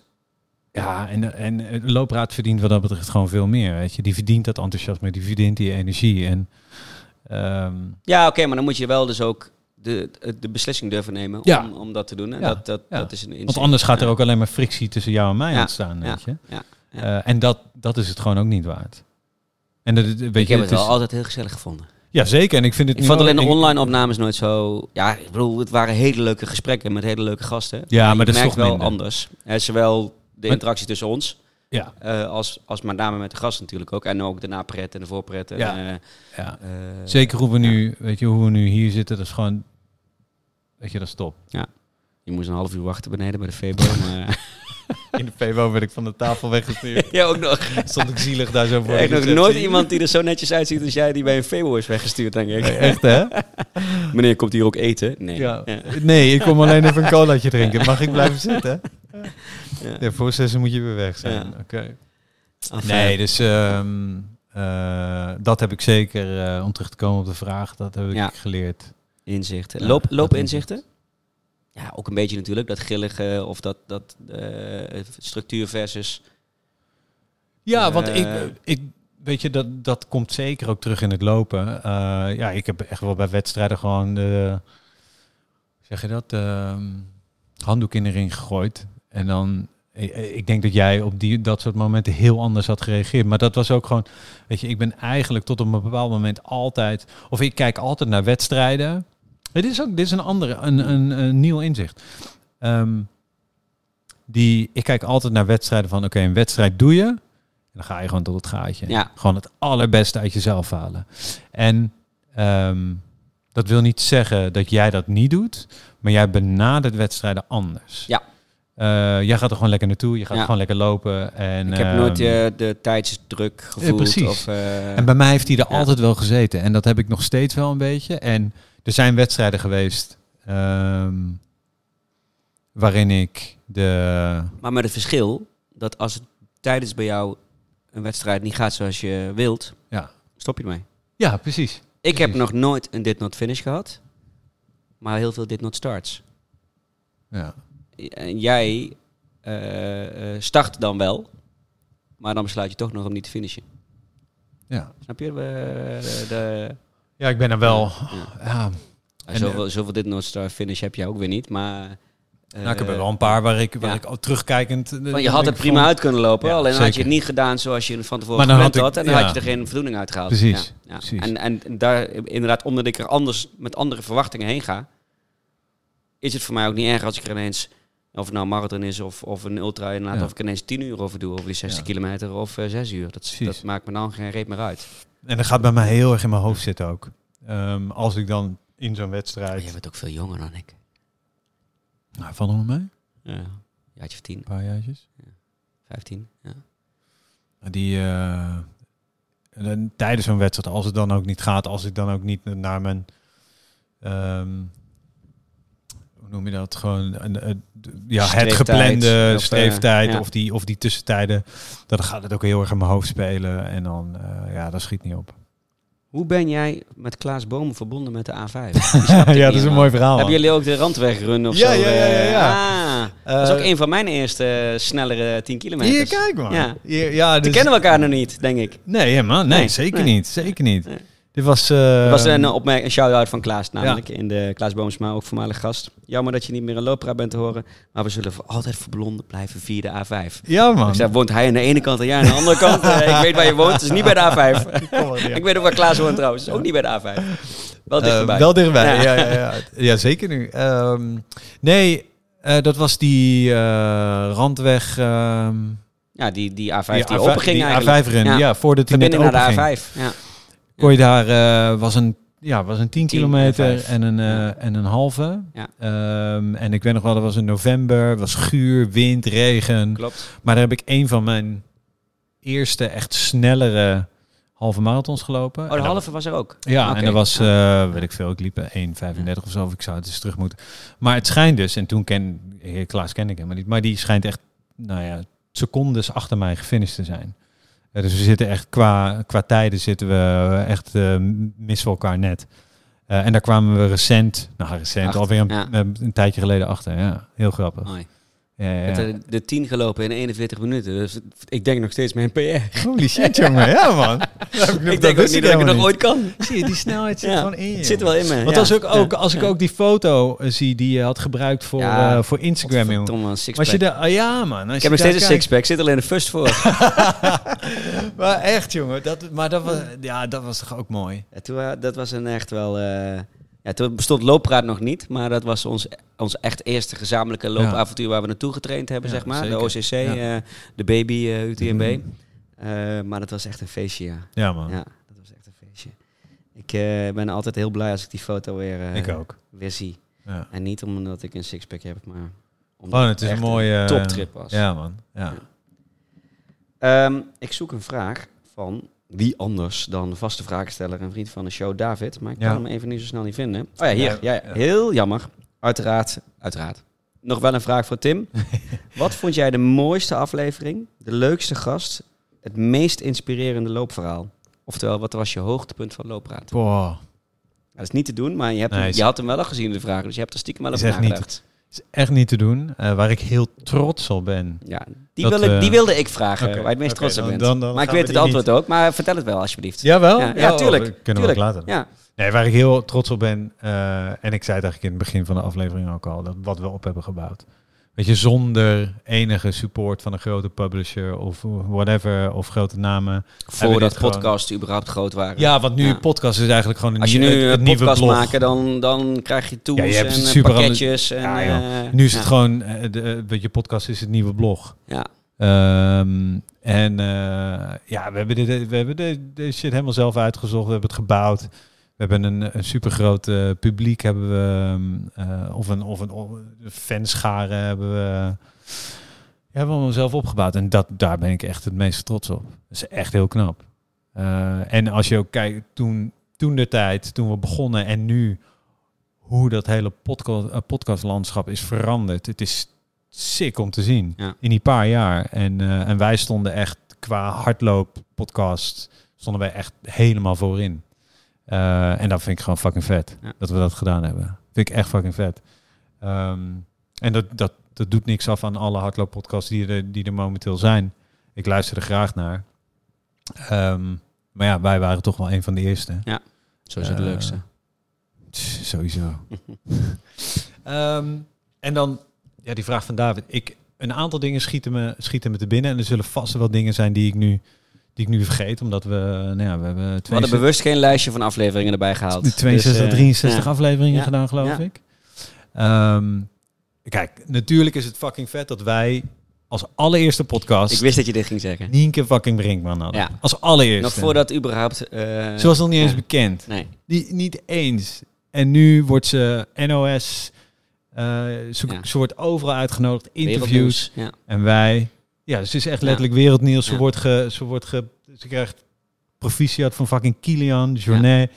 ja, en, en de loopraad verdient wat dat betreft gewoon veel meer, weet je. Die verdient dat enthousiasme, die verdient die energie. En ehm, Ja, oké, maar dan moet je wel dus ook de, de beslissing durven nemen Ja. om, om dat te doen. En Ja, dat, dat, ja. dat is een want anders gaat er ook alleen maar frictie tussen jou en mij ontstaan, weet je. Eh, en dat, dat is het gewoon ook niet waard. En dat, weet je, Ik heb het wel altijd heel gezellig gevonden. Ja, zeker. En ik vind het Ik vond alleen de online opnames nooit zo... Ja, ik bedoel, het waren hele leuke gesprekken met hele leuke gasten. Ja, maar je dat is toch wel minder. anders. Hè, zowel de Maar- interactie tussen ons, Ja, eh, als, als met name met de gasten natuurlijk ook. En ook de napret en de voorpret. En, Ja. eh, ja. Zeker hoe we nu, weet je, hoe we nu hier zitten, dat is gewoon, weet je, dat is top. Je moest een half uur wachten beneden bij de Febo. maar, In de PWO werd ik van de tafel weggestuurd. ja, ook nog. Stond ik zielig daar zo voor. Ik nog nooit iemand die er zo netjes uitziet als jij die bij een Febo is weggestuurd, denk ik. Nee, Echt hè? Meneer, komt hier ook eten? Nee. Ja. Ja. Nee, ik kom alleen even een colaatje drinken. Mag ik blijven zitten? Ja. Ja, voor zessen moet je weer weg zijn. Ja. Oké. Enfin, Nee, dus ehm, eh, dat heb ik zeker, eh, om terug te komen op de vraag, dat heb ik Ja. geleerd. Inzichten. Ja, Loop, dat loopinzichten? Ja, ook een beetje natuurlijk. Dat grillige of dat, dat eh, structuur versus... Ja, want ik, Eh. ik weet je, dat, dat komt zeker ook terug in het lopen. Eh, ja, ik heb echt wel bij wedstrijden gewoon de, zeg je dat, ehm, handdoek in de ring gegooid. En dan, ik, ik denk dat jij op die, dat soort momenten heel anders had gereageerd. Maar dat was ook gewoon, weet je, ik ben eigenlijk tot op een bepaald moment altijd, of ik kijk altijd naar wedstrijden. Dit is ook, dit is een andere, een, een, een nieuw inzicht. Ehm, die, ik kijk altijd naar wedstrijden van, oké, een wedstrijd doe je. En dan ga je gewoon tot het gaatje. Ja. Gewoon het allerbeste uit jezelf halen. En ehm, dat wil niet zeggen dat jij dat niet doet, maar jij benadert wedstrijden anders. Ja. Eh, jij gaat er gewoon lekker naartoe, je gaat Ja. gewoon lekker lopen. En, Ik heb nooit ehm, eh, de tijdsdruk gevoeld. precies. Of, eh, en bij mij heeft hij er ja. altijd wel gezeten. En dat heb ik nog steeds wel een beetje. En er zijn wedstrijden geweest ehm, waarin ik de... Maar met het verschil dat als het tijdens bij jou een wedstrijd niet gaat zoals je wilt, Ja, stop je ermee. ja precies. Ik heb nog nooit een did not finish gehad, maar heel veel did not starts. Ja. En jij eh, eh, start dan wel, maar dan besluit je toch nog om niet te finishen. Ja. Snap je? De, de, ja, ik ben er wel... Ja. En, zoveel, zoveel dit Noordstar finish heb je ook weer niet, maar... Nou, ik heb er wel een paar waar ik, waar ik al terugkijkend... Maar je had het prima uit kunnen lopen, alleen had je het niet gedaan zoals je van tevoren gepland had, En dan had je er geen voldoening uit gehaald. Precies. precies. En, en daar inderdaad, omdat ik er anders met andere verwachtingen heen ga, is het voor mij ook niet erg als ik er ineens, of het nou marathon is of, of een ultra, inderdaad, of ik ineens 10 uur over doe, over die 60 kilometer of uh, eh, 6 uur. Dat, dat maakt me dan geen reet meer uit. En dat gaat bij mij heel erg in mijn hoofd zitten ook. Um, als ik dan in zo'n wedstrijd... je bent ook veel jonger dan ik. Nou, valt er nog mee? Ja, jaartje of tien. Een paar jaartjes? Ja. Vijftien, ja. Die, uh, tijdens zo'n wedstrijd, als het dan ook niet gaat, als ik dan ook niet naar mijn... Um, hoe noem je dat? Gewoon een, ja, het geplande streeftijd of, die, of die tussentijden. Dan gaat het ook heel erg in mijn hoofd spelen. En dan, uh, ja, dat schiet niet op. Hoe ben jij met Klaas Bomen verbonden met de A5? ja, dat is een mooi verhaal. Hebben jullie ook de randwegrun of ja, zo? Ja, ja, ja. ja. Ah, dat is ook een van mijn eerste snellere 10 kilometer. Hier, kijk man. Ja. Hier, ja, dus... kennen we elkaar nog niet, denk ik. Nee, man. Nee, zeker niet. Zeker niet. Dit was, uh, was een, opmerking, een shout-out van Klaas, namelijk in de Klaas Boomsma, ook voormalig gast. Jammer dat je niet meer een loopra bent te horen, maar we zullen voor altijd verblond blijven via de A5. Ja, man. Ik zei, woont hij aan de ene kant en jij aan de andere kant? Uh, ik weet waar je woont, het is niet bij de A5. ik weet ook waar Klaas woont trouwens, ook niet bij de A5. Wel eh, dichterbij. Uh, wel dichterbij, ja. Ja, ja, ja. zeker nu. Um, nee, dat was die randweg... Um, ja, die, die A5 die, die open ging die eigenlijk. A5-run, ja. ja, voor de die net naar de A5, ja kon je daar, uh, was een ja, was een 10 kilometer en een, uh, en een halve. Ja. Um, en ik weet nog wel, dat was in november, was guur, wind, regen. Klopt. Maar daar heb ik een van mijn eerste echt snellere halve marathons gelopen. Oh, de halve was er ook? Ja, okay. en dat was, uh, weet ik veel, ik liep 1,35 of zo, of ik zou het eens terug moeten. Maar het schijnt dus, en toen ken, Klaas ken ik hem maar niet, maar die schijnt echt, nou ja, secondes achter mij gefinished te zijn dus we zitten echt qua, qua tijden zitten we echt uh, missen elkaar net. Uh, en daar kwamen we recent, nou recent, Acht, alweer een, ja. een, tijdje geleden achter. Ja, heel grappig. Mooi. Ja, ja. De, de 10 gelopen in 41 minuten. Dus ik denk nog steeds mijn PR. Holy shit, jongen. Ja, man. ik, denk ook niet dat ik het nog ooit kan. Zie je, die snelheid zit gewoon in je. Het zit wel in me. Want als, ik ook, als ik ook die foto uh, zie die je had gebruikt voor, uh, voor Instagram, jongen. Was je de, uh, ja, man. ik heb nog steeds een sixpack. Zit alleen de first voor. maar echt, jongen. Dat, maar dat was, ja, dat was toch ook mooi. Ja, toen, dat was een echt wel... Ja, toen bestond Looppraat nog niet, maar dat was ons, ons echt eerste gezamenlijke loopavontuur waar we naartoe getraind hebben, zeg maar. De OCC, uh, eh, de baby uh, UTMB. Mm uh, maar dat was echt een feestje, ja. Ja, man. Ja, dat was echt een feestje. Ik ben altijd heel blij als ik die foto weer, ik ook. weer zie. Ja. En niet omdat ik een sixpack heb, maar omdat oh, het is een mooie toptrip was. Ja, man. Ja. Um, ik zoek een vraag van wie anders dan vaste vraagsteller en vriend van de show, David. Maar ik kan hem even niet zo snel niet vinden. Oh ja, hier. Ja, heel jammer. Uiteraard, uiteraard. Nog wel een vraag voor Tim. Wat vond jij de mooiste aflevering, de leukste gast, het meest inspirerende loopverhaal? Oftewel, wat was je hoogtepunt van looppraat? Boah. Dat is niet te doen, maar je, hebt hem, je had hem wel al gezien, de vraag. Dus je hebt er stiekem wel over nagedacht is echt niet te doen. Uh, waar ik heel trots op ben. Ja, die, wilde, uh, die wilde ik vragen, waar je het meest trots op bent. Dan, dan maar ik weet het antwoord ook, maar vertel het wel alsjeblieft. Jawel? Ja, ja, tuurlijk. Oh, kunnen tuurlijk. we later. Ja. Nee, waar ik heel trots op ben, uh, en ik zei het eigenlijk in het begin van de aflevering ook al, dat wat we op hebben gebouwd. Weet je, zonder enige support van een grote publisher of whatever, of grote namen. Voordat podcasts gewoon... überhaupt groot waren. Ja, want nu podcast is eigenlijk gewoon een Als je nu een podcast blog. maken, dan, dan krijg je tools ja, je en eh, pakketjes. En, ja, ja. Uh, nu is het gewoon, uh, de, je podcast is het nieuwe blog. Ja. Um, en ja, we hebben, dit, we hebben de, de shit helemaal zelf uitgezocht. We hebben het gebouwd. We hebben een, een supergroot uh, publiek, hebben we, uh, of een, of een, of een fanscharen hebben we, ja, hebben we zelf opgebouwd. En dat, daar ben ik echt het meest trots op. Dat is echt heel knap. Uh, en als je ook kijkt, toen, toen de tijd, toen we begonnen en nu, hoe dat hele podcast, podcastlandschap is veranderd. Het is sick om te zien ja. in die paar jaar. En, en wij stonden echt qua hardloop podcast, stonden wij echt helemaal voorin. Uh, en dat vind ik gewoon fucking vet. Ja. Dat we dat gedaan hebben. Vind ik echt fucking vet. Um, en dat, dat, dat doet niks af aan alle hardlooppodcasts die er, die er momenteel zijn. Ik luister er graag naar. Um, Maar ja, wij waren toch wel een van de eerste. Zo is het Eh, leukste. Tss, Sowieso. Ehm, en dan, ja, die vraag van David. Ik, een aantal dingen schieten me, schieten me te binnen. En er zullen vast wel dingen zijn die ik nu, die ik nu vergeet. Omdat we, nou ja, we hebben We hadden 62, bewust geen lijstje van afleveringen erbij gehaald. 62 Dus, eh, 63 ja. afleveringen Ja. gedaan, geloof ik. Ehm, kijk, natuurlijk is het fucking vet dat wij als allereerste podcast Ik wist dat je dit ging zeggen. Nienke fucking Brinkman hadden. Ja. Als allereerste. Nog voordat überhaupt... eh, Ze was nog niet eens bekend. Nee. Die, niet eens. En nu wordt ze NOS. eh ze, Ja. ze wordt overal uitgenodigd, interviews. En wij. Ja, dus het is echt Ja. letterlijk wereldnieuws. Ze, Ja. wordt ge, ze, wordt ge, ze krijgt proficiat van fucking Kilian Jornet.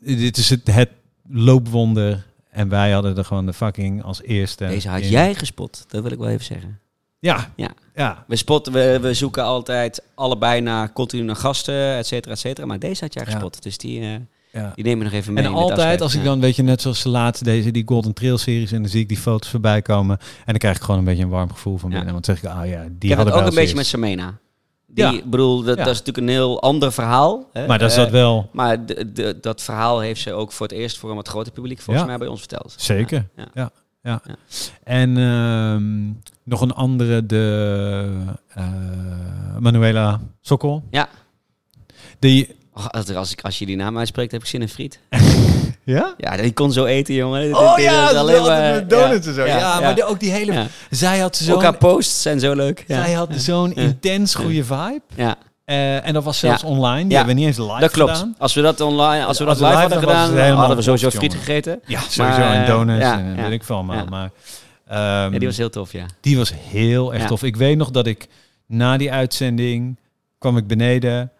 Dit is het, het loopwonder. En wij hadden er gewoon de fucking als eerste. Deze had in. jij gespot, dat wil ik wel even zeggen. Ja. Ja. Ja. We, spotten, we, we zoeken altijd allebei naar continu naar gasten, et cetera, et cetera. Maar deze had jij gespot, dus die, eh, ja. die nemen we nog even mee. En altijd als ik dan, weet je, net zoals de laatste, deze, die Golden Trail series, en dan zie ik die foto's voorbij komen. En dan krijg ik gewoon een beetje een warm gevoel van Ja. binnen. Want dan zeg ik, ah ja, die Ik hadden ook een beetje met Samena. Die, Ja. ik bedoel, dat, Ja. dat is natuurlijk een heel ander verhaal. Hè? Maar dat is Eh, dat wel, Maar de, de- dat verhaal heeft ze ook voor het eerst voor een wat groter publiek volgens Ja. mij bij ons verteld. zeker. Ja. Ja. Ja. Ja. En ehm, nog een andere, de eh, Manuela Sokol. Ja. Die, Oh, als, ik, als je die naam uitspreekt, heb ik zin in friet. ja? Ja, die kon zo eten, jongen. Oh dit- ja, dat alleen maar- donuts en zo. Ja, ja. maar die- ook die hele... Ja. Zij had Ook zo'n haar posts zijn zo leuk. Ja, zij had zo'n Ja. intens goede vibe. ja. Eh, en dat was zelfs online. Die Ja. hebben we niet eens live dat klopt. gedaan. Als we dat online, als we dat live hadden hadden, gedaan, helemaal hadden we sowieso friet jongen. gegeten. Ja, sowieso. Maar, en donuts ja, en ja. weet ik veel allemaal. Ja. Maar ehm, Ja, die was heel tof, ja. die was heel erg Ja. tof. Ik weet nog dat ik na die uitzending kwam ik beneden.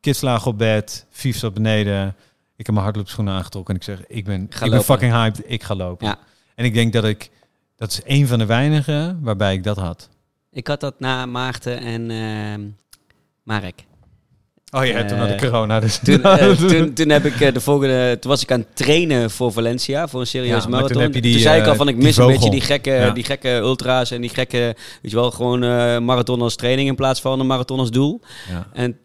Kids lagen op bed. Vief zat beneden. Ik heb mijn hardloopschoenen aangetrokken en ik zeg, ik ben, ik ben fucking hyped. Ik ga lopen. Ja. En ik denk dat ik, dat is een van de weinigen waarbij ik dat had. Ik had dat na Maarten en ehm, Marek. Oh ja, toen had ik corona. Dus Toen, eh, toen, toen, heb ik eh, de volgende, toen was ik aan het trainen voor Valencia, voor een Ja, toen marathon. heb je die, zei ik al eh, van ik mis een beetje die gekke, Ja. die gekke ultra's en die gekke, weet je wel, gewoon marathon als training in plaats van een marathon als doel. ja. En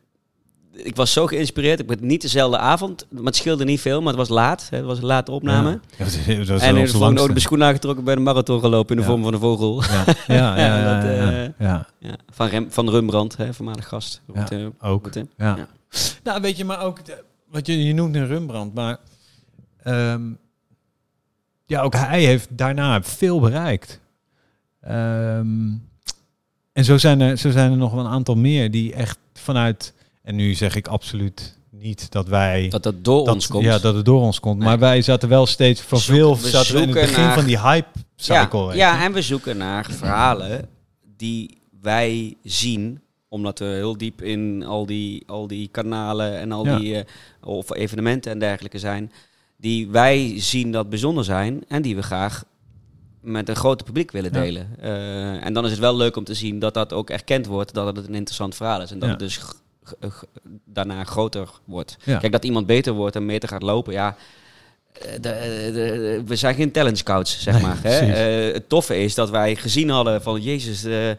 ik was zo geïnspireerd. Ik ben niet dezelfde avond, maar het scheelde niet veel, maar het was laat. hè, Het was een late opname. Ja, dat was, dat was En ik heb de schoenen aangetrokken bij de marathon gelopen in de Ja. vorm van een vogel. Ja, ja, ja, ja, Ja, dat, ja, eh, ja. Ja, van, Rem, van Rembrandt, hè, voormalig gast. Ja, eh, ook. Ja. Ja. Nou, weet je, maar ook, de- wat je, je noemt een Rembrandt, maar ehm, ja, ook hij heeft daarna veel bereikt. Ehm, en zo zijn, er, zo zijn er nog wel een aantal meer die echt vanuit, en nu zeg ik absoluut niet dat wij, Dat dat door dat, ons komt. ja, dat het door ons komt, Nee. maar wij zaten wel steeds van Zoek- veel, we zaten in het begin naar- van die hype cycle. ja, ja, en we zoeken naar verhalen die wij zien omdat we heel diep in al die, al die kanalen en al Ja. die eh, of evenementen en dergelijke zijn, die wij zien dat bijzonder zijn en die we graag met een groter publiek willen Ja. delen. Eh, en dan is het wel leuk om te zien dat dat ook erkend wordt, dat het een interessant verhaal is en dat Ja. het dus daarna groter wordt. Ja. Kijk, dat iemand beter wordt en beter gaat lopen, ja. eh, de- de- we zijn geen talent scouts, zeg Nee, maar. Hè? Eh, het toffe is dat wij gezien hadden van, jezus, eh,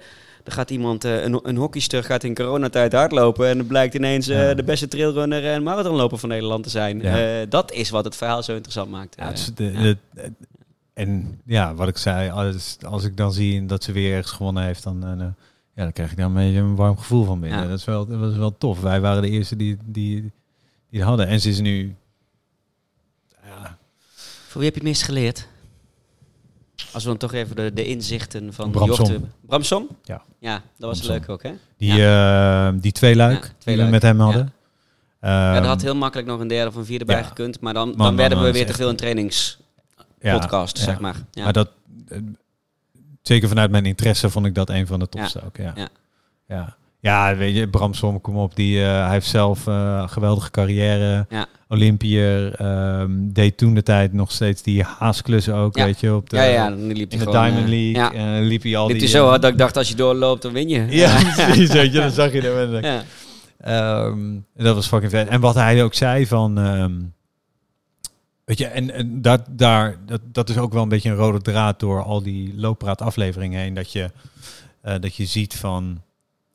er gaat iemand, eh, een, een hockeyster gaat in coronatijd hardlopen en het blijkt ineens eh, Ja. de beste trailrunner en marathonloper van Nederland te zijn. Ja. Eh, dat is wat het verhaal zo interessant maakt. Ja, Eh, en ja, wat ik zei, als, als ik dan zie dat ze weer ergens gewonnen heeft, dan, eh, ja, dan krijg ik daar een beetje een warm gevoel van binnen. Ja. Dat, is wel, dat is wel tof. Wij waren de eerste die, die, die het hadden. En ze is nu... Ja, Voor wie heb je het meest geleerd? Als we dan toch even de, de inzichten van Bramson. Bramson? Ja. Ja, dat was Bramson. leuk ook, hè? die, eh, die twee luik Ja, die we met hem hadden. ja, Ehm, er had heel makkelijk nog een derde of een vierde bij gekund, maar dan, dan man, werden we dat weer te veel echt- trainingspodcast, zeg maar. Ja. Maar dat, eh, zeker vanuit mijn interesse vond ik dat een van de tofste ook. Ja. Ja. Ja. Ja. weet je, Bramsom, kom op. Die, eh, hij heeft zelf eh, een geweldige carrière. Ja. Olympiër. ehm, deed toen de tijd nog steeds die haasklussen ook, Ja. weet je. Op de, ja, ja, dan liep hij in de gewoon, Diamond eh, League. Ja. En liep hij al Liep die... zo eh, hard dat ik dacht, als je doorloopt, dan win je. Ja, precies. Weet je, dan zag je Ja. Ehm, en dat was fucking vet. En wat hij ook zei van... ehm, weet je, en, en dat, daar, dat, dat is ook wel een beetje een rode draad door al die looppraat afleveringen heen. Dat je, eh, dat je ziet van...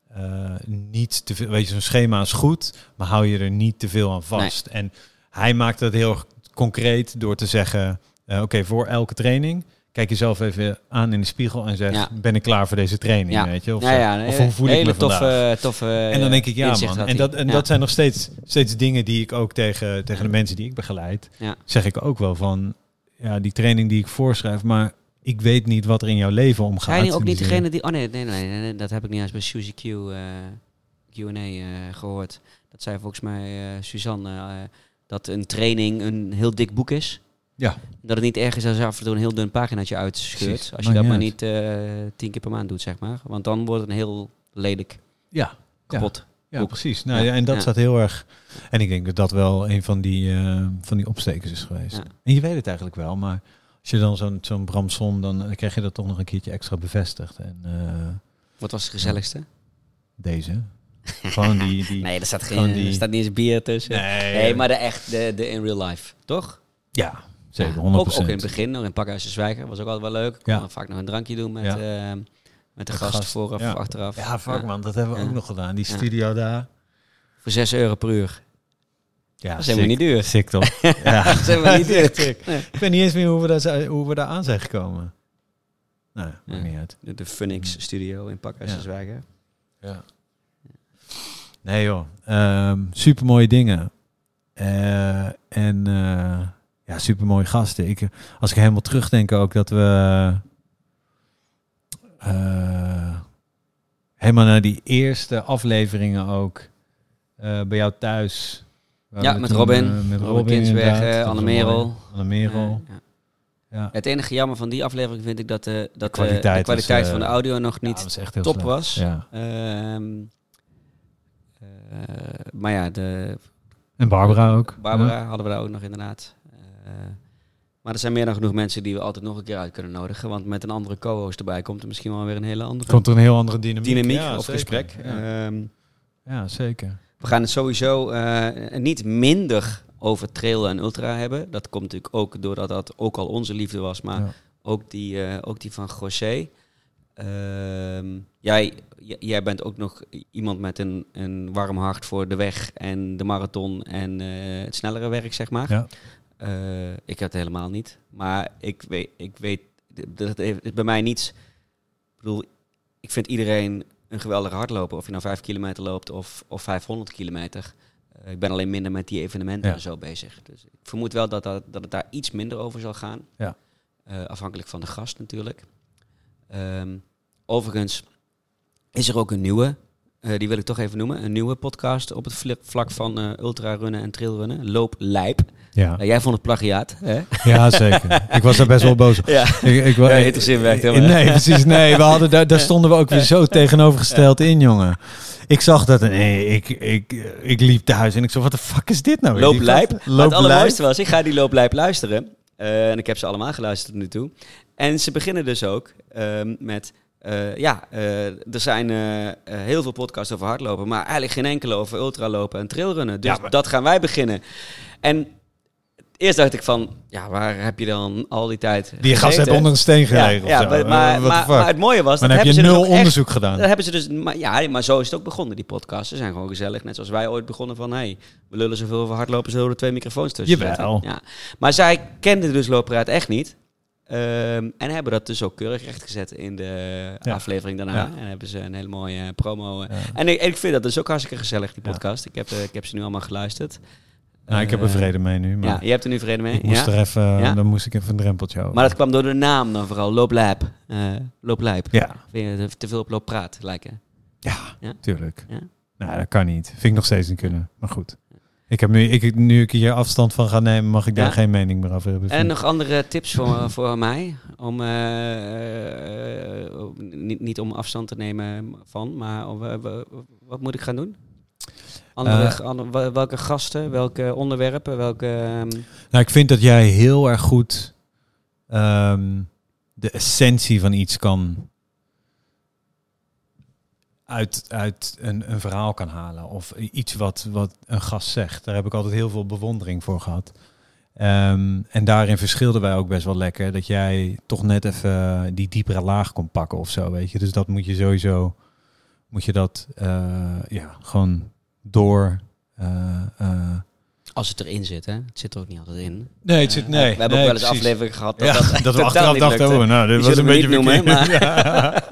eh, niet te veel. Weet je, zo'n schema is goed, maar hou je er niet te veel aan vast. En hij maakt dat heel concreet door te zeggen: eh, Oké, voor elke training. Kijk jezelf even aan in de spiegel en zeg: Ja. Ben ik klaar voor deze training? Ja. Weet je? Of, ja, ja, of hoe voel ik hele me vandaag? toffe, toffe En dan denk ik, ja man. En, dat, en dat zijn nog steeds, steeds dingen die ik ook tegen, tegen de mensen die ik begeleid, zeg ik ook wel van, ja, die training die ik voorschrijf, maar ik weet niet wat er in jouw leven omgaat. Zijn die ook niet degene die... Oh nee, nee, nee, nee, dat heb ik niet eens bij Suzy Q, eh, Q&A eh, gehoord. Dat zei volgens mij eh, Suzanne, eh, dat een training een heel dik boek is. Ja. Dat het niet erg is als je af en toe een heel dun paginaatje uitscheurt. Precies, Als je dat maar niet eh, tien keer per maand doet, zeg maar. Want dan wordt het een heel lelijk Ja, kapot. ja precies. Nou, Ja, ja, en dat staat heel erg... En ik denk dat dat wel een van die, eh, van die opstekers is geweest. En je weet het eigenlijk wel, maar als je dan zo'n zo'n Bram Som, dan, krijg je dat toch nog een keertje extra bevestigd. En eh, Wat was het gezelligste? deze. Gewoon die... die Nee, er staat, geen, die- er staat niet eens bier tussen. nee, Nee, maar de echt, de, de in real life, toch? Ja, zeker, 100%. Ja, ook, ook in het begin, nog in Pakhuis Zwijger, was ook altijd wel leuk. Ik kon vaak nog een drankje doen met, Ja. eh, met de gast, gast, vooraf achteraf. Ja, fuck man, dat hebben we ook nog gedaan. Die studio daar. Voor 6 euro per uur. Ja, Dat is helemaal niet duur. Sick toch? ja, Dat is helemaal niet duur. Nee. Ik weet niet eens meer hoe we, daar, hoe we daar aan zijn gekomen. Nou, maakt Ja. niet uit. De, de Phoenix Studio in Pakhuis Ja. Zwijger. Ja. Nee joh, super mooie dingen. Eh, en eh, ja, super mooie gasten. Ik, als ik helemaal terugdenk ook dat we eh, helemaal naar die eerste afleveringen ook eh, bij jou thuis. Ja, we met toen, Robin. eh, met Robin Robin. Dat Anne Merel. Anne Merel. Eh, ja. ja. Het enige jammer van die aflevering vind ik dat, de dat de kwaliteit kwaliteit, de kwaliteit was, van de eh, audio nog Ja, niet dat was echt heel top slecht. was. Ja. Ehm, eh, maar ja, de En Barbara ook. Barbara Ja. hadden we daar ook nog inderdaad. Eh, maar er zijn meer dan genoeg mensen die we altijd nog een keer uit kunnen nodigen. Want met een andere co-host erbij komt er misschien wel weer een hele andere Komt er een heel andere dynamiek. dynamiek Ja, of zeker. gesprek. Ja. Ehm, ja, zeker. we gaan het sowieso eh, niet minder over trail en ultra hebben. Dat komt natuurlijk ook doordat dat ook al onze liefde was, maar Ja. ook, die, eh, ook die van José. Ehm, jij, jij bent ook nog iemand met een, een warm hart voor de weg en de marathon en het snellere werk, zeg maar. Ja. Eh, ik heb het helemaal niet. Maar ik weet, ik weet dat het heeft- bij mij niets. Ik bedoel, ik vind iedereen een geweldige hardloper. Of je nou 5 kilometer loopt of, of 500 kilometer. Eh, ik ben alleen minder met die evenementen Ja. en zo bezig. Dus ik vermoed wel dat, dat, dat het daar iets minder over zal gaan. Ja. Eh, afhankelijk van de gast natuurlijk. Ehm, overigens is er ook een nieuwe. Eh, die wil ik toch even noemen. Een nieuwe podcast op het vla- vlak van eh ultrarunnen en trailrunnen. Loop Lijp. Ja. Nou, jij vond het plagiaat, hè? ja, zeker. Ik was daar best wel boos op. Ja. Ik, ik, Ja, het hè, maar. Nee, precies. Nee, we hadden, daar, daar stonden we ook weer zo tegenovergesteld in, jongen. Ik zag dat en nee, ik, ik, ik liep thuis en ik zo, wat de fuck is dit nou? Loop Lijp. Maar Loop het allermooiste Lijp. was, ik ga die Loop Lijp luisteren. Eh, en ik heb ze allemaal geluisterd tot nu toe. En ze beginnen dus ook ehm, met... eh, ja, eh, er zijn eh, heel veel podcasts over hardlopen, maar eigenlijk geen enkele over ultralopen en trailrunnen. Dus Ja, maar- dat gaan wij beginnen. En eerst dacht ik van, ja, waar heb je dan al die tijd Die gast gezeten? heeft onder een steen gelegen. ja, maar, maar, het mooie was, dan dat heb je hebben ze dus nul echt- onderzoek gedaan. dat hebben ze dus, maar, ja, maar zo is het ook begonnen, die podcast. Ze zijn gewoon gezellig, net zoals wij ooit begonnen van, hey, we lullen zoveel over hardlopen, zullen we er twee microfoons tussen Jawel. Ja. Maar zij kenden dus Loopraad echt niet. Ehm, en hebben dat dus ook keurig rechtgezet in de Ja. aflevering daarna. Ja. En hebben ze een hele mooie promo. eh. Ja. En ik, ik vind dat dus ook hartstikke gezellig, die podcast. Ik, heb, eh, ik heb ze nu allemaal geluisterd. Nou, ik heb er Eh, vrede mee nu, maar Ja, je hebt er nu vrede mee? ik moest ja? er even, Ja? dan moest ik even een drempeltje over. Maar dat kwam door de naam dan vooral, Looplijp. Eh Looplijp. Ja, Vind je te veel op looppraat lijken? ja, Ja? tuurlijk. Ja? Nou, dat kan niet. Vind ik nog steeds niet kunnen. Maar goed. Ik heb nu, ik, nu ik hier afstand van ga nemen, mag ik daar Ja? geen mening meer over hebben. En nog andere tips voor, voor mij? Om, eh, eh, niet, niet om afstand te nemen van, maar om, eh, w- wat moet ik gaan doen? Andere, Eh. ander- wel- welke gasten, welke onderwerpen, welke... ehm, Nou, ik vind dat jij heel erg goed ehm, de essentie van iets kan uit, uit een, een verhaal kan halen. Of iets wat, wat een gast zegt. Daar heb ik altijd heel veel bewondering voor gehad. Ehm, en daarin verschilden wij ook best wel lekker. Dat jij toch net even die diepere laag kon pakken of zo, weet je. Dus dat moet je sowieso, moet je dat eh, ja, gewoon door. eh, eh, Als het erin zit, hè? Het zit er ook niet altijd in. nee, het zit Eh, nee. we hebben nee, ook wel eens precies. afleveringen gehad dat Ja, dat, dat, we achteraf dachten, oh, nou, dit Die was een beetje noemen. Ja.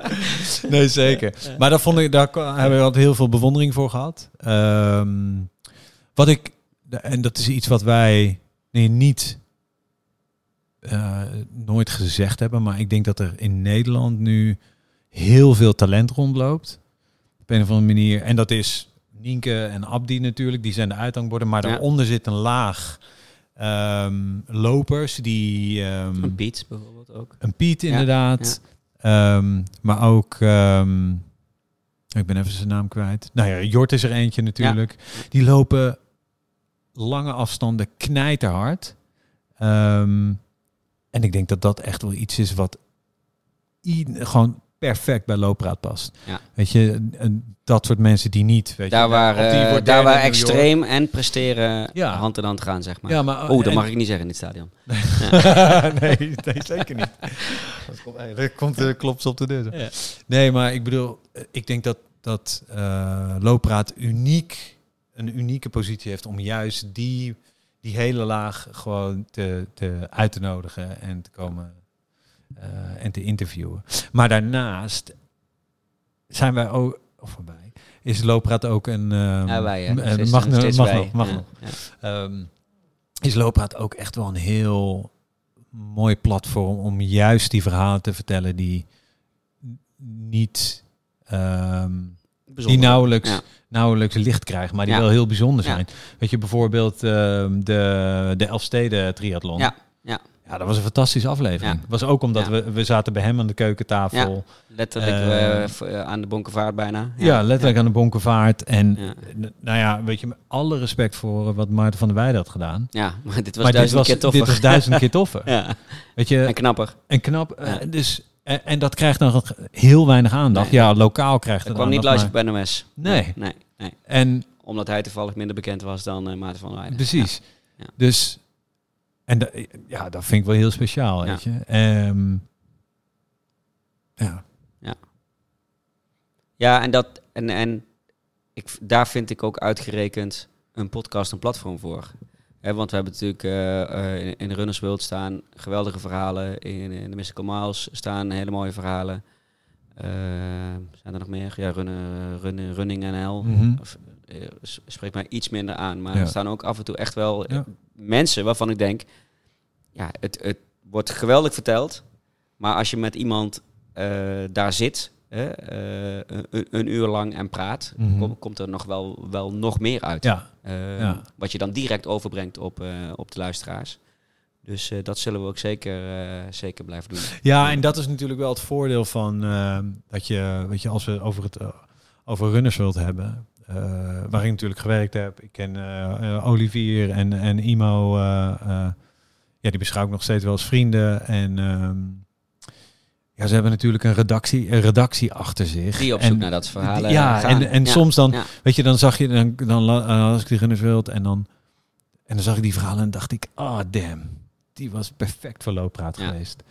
Nee, zeker. Maar daar, vond ik, daar hebben we altijd heel veel bewondering voor gehad. Ehm, wat ik, en dat is iets wat wij nee, niet eh, nooit gezegd hebben, maar ik denk dat er in Nederland nu heel veel talent rondloopt. Op een of andere manier. En dat is Nienke en Abdi natuurlijk, die zijn de uithangborden. Maar Ja. daaronder zit een laag ehm, lopers die... ehm, Een Piet bijvoorbeeld ook. een Piet inderdaad. Ehm, maar ook, ik ben even zijn naam kwijt. Nou ja, Jort is er eentje natuurlijk. Die lopen lange afstanden knijterhard. En ik denk dat dat echt wel iets is wat gewoon perfect bij loopraad past. Ja. Weet je, dat soort mensen die niet. Weet Daar je, waar, eh, daar waar extreem en presteren Ja. hand in hand gaan, zeg maar. Ja, maar, Oeh, dat en- mag ik niet zeggen in dit stadion. nee, nee, zeker niet. Dat komt, hey, er komt uh, klopt op de deur. Ja. Nee, maar ik bedoel, eh, ik denk dat, dat eh Loopraad uniek, een unieke positie heeft om juist die, die hele laag gewoon te, te uit te nodigen en te komen eh, en te interviewen. Maar daarnaast zijn wij ook, of voorbij, is Loopraad ook een... Ja, wij, eh, mag, nog, mag nog, mag nog. ja. Ehm, is Loopraad ook echt wel een heel mooi platform om juist die verhalen te vertellen die niet ehm, die nauwelijks, Ja. nauwelijks licht krijgen, maar die wel heel bijzonder zijn. Weet je, bijvoorbeeld de, de Elfsteden triathlon. Ja, ja. Ja, dat was een fantastische aflevering. Ja. Was ook omdat Ja. we, we zaten bij hem aan de keukentafel. Letterlijk Eh, eh, eh, aan de bonkenvaart bijna. Ja, letterlijk aan de bonkenvaart. En nou ja, weet je, met alle respect voor wat Maarten van der Weijden had gedaan. Ja, maar dit was maar dit duizend was, keer toffer. dit was duizend keer toffer. ja. Weet je, En knapper. En knap. dus, en, en dat krijgt dan heel weinig aandacht. Nee. Ja, lokaal krijgt het kwam niet maar- op NOS. Nee. Nee, nee. En Omdat hij toevallig minder bekend was dan Maarten van der Weijden. precies. Dus, en da- ja, dat vind ik wel heel speciaal, Ja. weet je. Ehm, ja. Ja, en, dat, en, en ik, daar vind ik ook uitgerekend een podcast een platform voor. Hè, want we hebben natuurlijk eh, eh, in, in Runners World staan geweldige verhalen. In, in de Mystical Miles staan hele mooie verhalen. Eh, zijn er nog meer? Ja, runnen, runnen, Running NL. Mhm. Of, spreekt mij iets minder aan. Maar Ja. er staan ook af en toe echt wel eh, Ja. mensen waarvan ik denk... Ja, het, het wordt geweldig verteld. Maar als je met iemand eh, daar zit... eh, een, een uur lang en praat... Mhm. kom- komt er nog wel, wel nog meer uit. Ja, Eh. Wat je dan direct overbrengt op, eh, op de luisteraars. Dus eh, dat zullen we ook zeker, eh, zeker blijven doen. ja, en dat is natuurlijk wel het voordeel van dat je, weet je, als we over het eh, over runners wilt hebben, eh, waar ik natuurlijk gewerkt heb. Ik ken eh, eh, Olivier en, en Imo, eh, eh, ja, die beschouw ik nog steeds wel als vrienden. En ehm, ja, ze hebben natuurlijk een redactie, een redactie achter zich. Die op En- zoek naar dat verhaal. ja, gaan. en, en Ja, soms dan, ja. weet je, dan zag je, dan, dan eh, als ik die runners wild en dan, en dan zag ik die verhalen en dacht ik, ah damn, die was perfect voor looppraat Ja. geweest.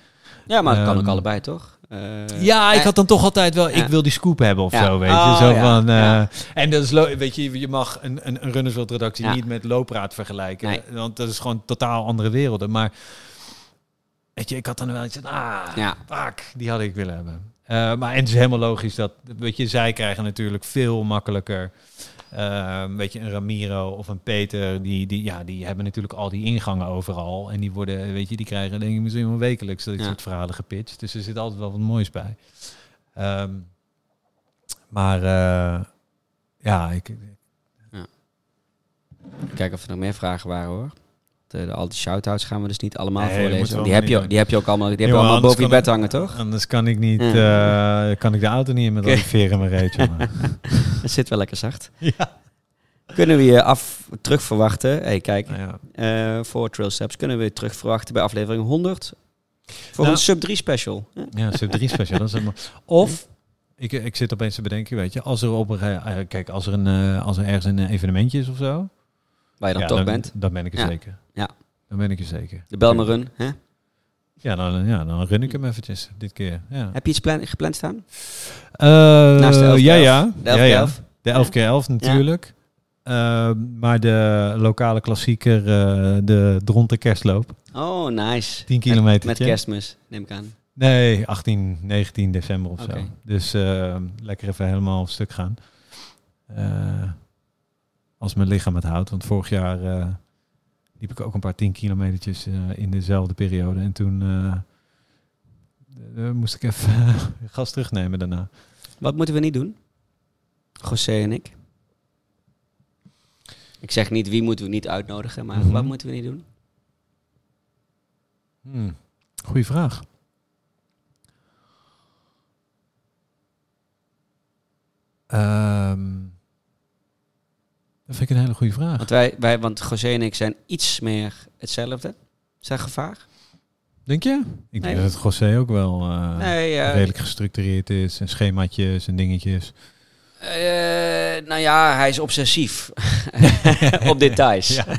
Ja, maar het kan ook Ehm, allebei, toch? Eh, Ja, ik had dan toch altijd wel, ik wil die scoop hebben of Ja. zo, weet Oh, je. Zo ja. van, eh, Ja. En dat is, weet je, je mag een, een, een Runners World redactie Ja. niet met loopraad vergelijken. Nee. Want dat is gewoon totaal andere werelden. Maar, weet je, ik had dan wel iets van, ah, Ja. fuck, die had ik willen hebben. Eh, maar en het is helemaal logisch dat, weet je, zij krijgen natuurlijk veel makkelijker... weet je, een Ramiro of een Peter, die, die, ja, die hebben natuurlijk al die ingangen overal. En die worden, weet je, die krijgen denk ik misschien wel wekelijks dat Ja. soort verhalen gepitcht. Dus er zit altijd wel wat moois bij. Ehm, maar eh, ja, ik, Kijken of er nog meer vragen waren, hoor. De, de, al die shout-outs gaan we dus niet allemaal Nee, voorlezen. Die heb, je, die heb je ook allemaal, die heb je allemaal boven je bed hangen, toch? Anders kan ik niet, Ja. eh, kan ik de auto niet in met al die Oké. veren in mijn reet, jongen. Het zit wel lekker zacht. ja. Kunnen we je af, terug verwachten? hey, kijk, Nou ja. eh, voor Trail Steps kunnen we je terug verwachten bij aflevering 100. Voor Nou. een sub 3 special. Ja. Sub 3 special. Dat is helemaal... Of, ik, ik zit opeens te bedenken, weet je, als er op een eh, kijk, als er, een, eh, als er ergens een evenementje is of zo, Waar je dan ja, toch dan, bent. dan ben ik er Ja. zeker. Ja. Dan ben ik er zeker. De Run. Hè? Ja, dan, ja, dan run ik hem eventjes dit keer. Ja, Heb je iets plan- gepland staan? Eh, Naast de 11 keer ja, 11. ja. De 11 ja, keer ja. 11? De 11 keer 11 natuurlijk. Eh, maar de lokale klassieker, eh, de Dronten Kerstloop. Oh, nice. 10 kilometer. Met kerstmis, neem ik aan. Nee, 18, 19 december of Oké. zo. Dus lekker even helemaal op stuk gaan. Als mijn lichaam het houdt. Want vorig jaar eh, liep ik ook een paar 10 kilometertjes eh, in dezelfde periode. En toen eh, moest ik even gas terugnemen daarna. Wat moeten we niet doen? José en ik. Ik zeg niet wie moeten we niet uitnodigen, maar Mhm. wat moeten we niet doen? Hmm. Goeie vraag. Ehm, dat vind ik een hele goede vraag. Want, wij, wij, want José en ik zijn iets meer hetzelfde. Dat gevaar? Denk je? Ik Nee. denk dat José ook wel eh, nee, redelijk gestructureerd is. En schemaatjes en dingetjes. eh, nou ja, hij is obsessief op details. Ja.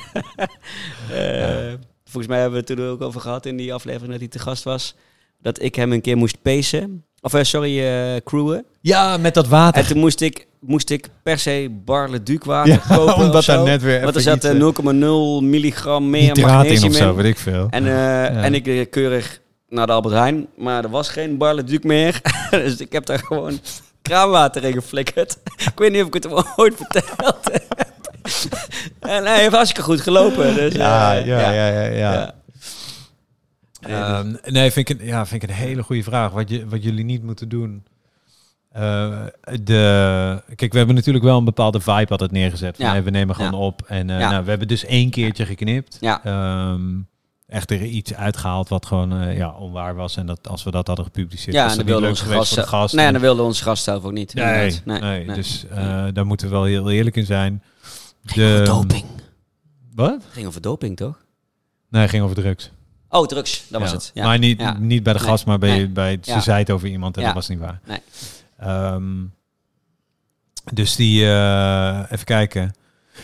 Eh, Volgens mij hebben we het er ook over gehad in die aflevering dat hij te gast was. Dat ik hem een keer moest pacen. Of eh, sorry, eh crewen. Ja, met dat water. En toen moest ik, moest ik per se Barle Duc water Ja, kopen omdat daar net weer Want er zat iets, eh, 0,0 milligram meer nitraat in magnesium of zo, weet ik veel. En, en ik keurig naar de Albert Heijn, maar er was geen Barle Duc meer. dus ik heb daar gewoon kraanwater in geflikkerd. ik weet niet of ik het hem ooit verteld heb. en hij heeft hartstikke goed gelopen. Dus, ja, ja, ja, ja, Ehm, nee, vind ik, een, ja, vind ik een hele goede vraag. Wat, je, wat jullie niet moeten doen. Eh, de, kijk, we hebben natuurlijk wel een bepaalde vibe altijd neergezet. Van, Ja. hey, we nemen gewoon Ja. op. En eh, Ja. nou, we hebben dus één keertje geknipt. Ehm, echt er iets uitgehaald wat gewoon eh, ja, onwaar was. En dat als we dat hadden gepubliceerd, Ja, was dat wilde onze gast, voor de gast. Nee, En- dan wilde onze gast zelf ook niet. nee, nee, nee. dus eh, daar moeten we wel heel eerlijk in zijn. De, Over doping. Wat? Ging over doping, toch? Nee, ging over drugs. Oh, drugs. Dat was het. Ja. Maar niet, niet bij de Nee. gast, maar bij, Nee. bij ze zei het over iemand en dat was niet waar. Nee. Ehm, dus die, eh, even kijken.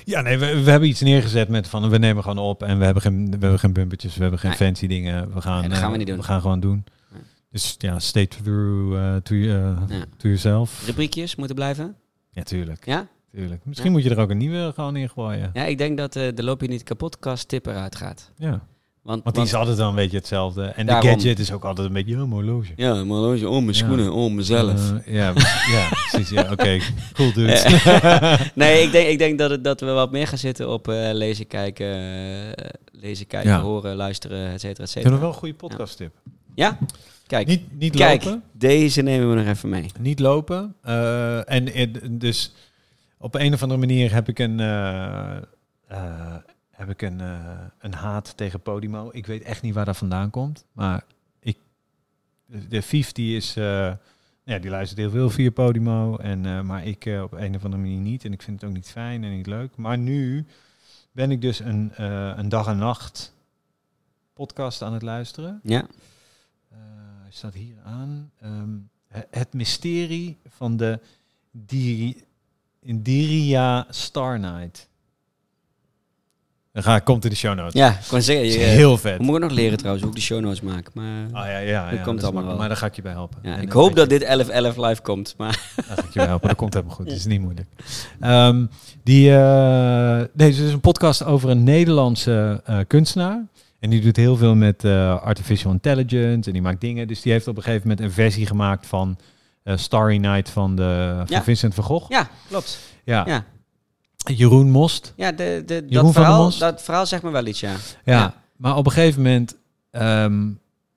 Ja, nee, we, we hebben iets neergezet met van we nemen gewoon op en we hebben geen, we hebben geen bumpertjes, we hebben geen Nee. fancy dingen. We gaan, Nee, dat gaan we eh, niet doen. We gaan gewoon doen. Nee. Dus ja, stay true uh, to, uh, Ja. to yourself. Rubriekjes moeten blijven? Ja, tuurlijk. Ja? tuurlijk. Misschien moet je er ook een nieuwe gewoon in gooien. Ja, ik denk dat eh, de Loop je niet kapotkast tip eruit gaat. Ja. Want, Want die is altijd wel een beetje hetzelfde. En Daarom. de gadget is ook altijd een beetje, oh, horloge. Ja, horloge om mijn Ja. schoenen, om mezelf. Eh, ja, ja, precies. Ja, oké. Cool, dude. nee, ik denk, ik denk dat, het, dat we wat meer gaan zitten op eh, lezen, kijken, eh, lezen, kijken, Ja. horen, luisteren, et cetera, et cetera. nog wel een goede podcast tip. Ja? Kijk, Niet, niet kijk, lopen. deze nemen we nog even mee. Niet lopen. Eh, en dus op een of andere manier heb ik een, eh, eh, heb ik een, eh, een haat tegen Podimo. Ik weet echt niet waar dat vandaan komt. Maar ik, de Vief die is, eh, ja, die luistert heel veel via Podimo. En, eh, maar ik op een of andere manier niet. En ik vind het ook niet fijn en niet leuk. Maar nu ben ik dus een, een dag en nacht podcast aan het luisteren. Ja? Hij staat hier aan. Ehm, he- het mysterie van de Diri Indiria Star Night. Dan ga, komt in de show notes. Ja, kon zeggen, je, heel vet. we moeten nog leren trouwens hoe ik de show notes maak. Maar Ah, ja, ja, ja, komt allemaal wel. Maar daar ga ik je bij helpen. ja, En ik hoop dat dit 11-11 live komt. Maar Daar ga ik je bij helpen. Dat komt helemaal goed. Het is niet moeilijk. Ehm, die, eh, nee, dus is een podcast over een Nederlandse eh, kunstenaar. En die doet heel veel met eh, artificial intelligence. En die maakt dingen. Dus die heeft op een gegeven moment een versie gemaakt van Starry Night van, de, van. Vincent van Gogh. ja, klopt. Ja. Ja, Jeroen Most. ja de, de, Jeroen dat, verhaal, Most? dat verhaal zegt me wel iets, ja. Ja. Ja. Maar op een gegeven moment ehm,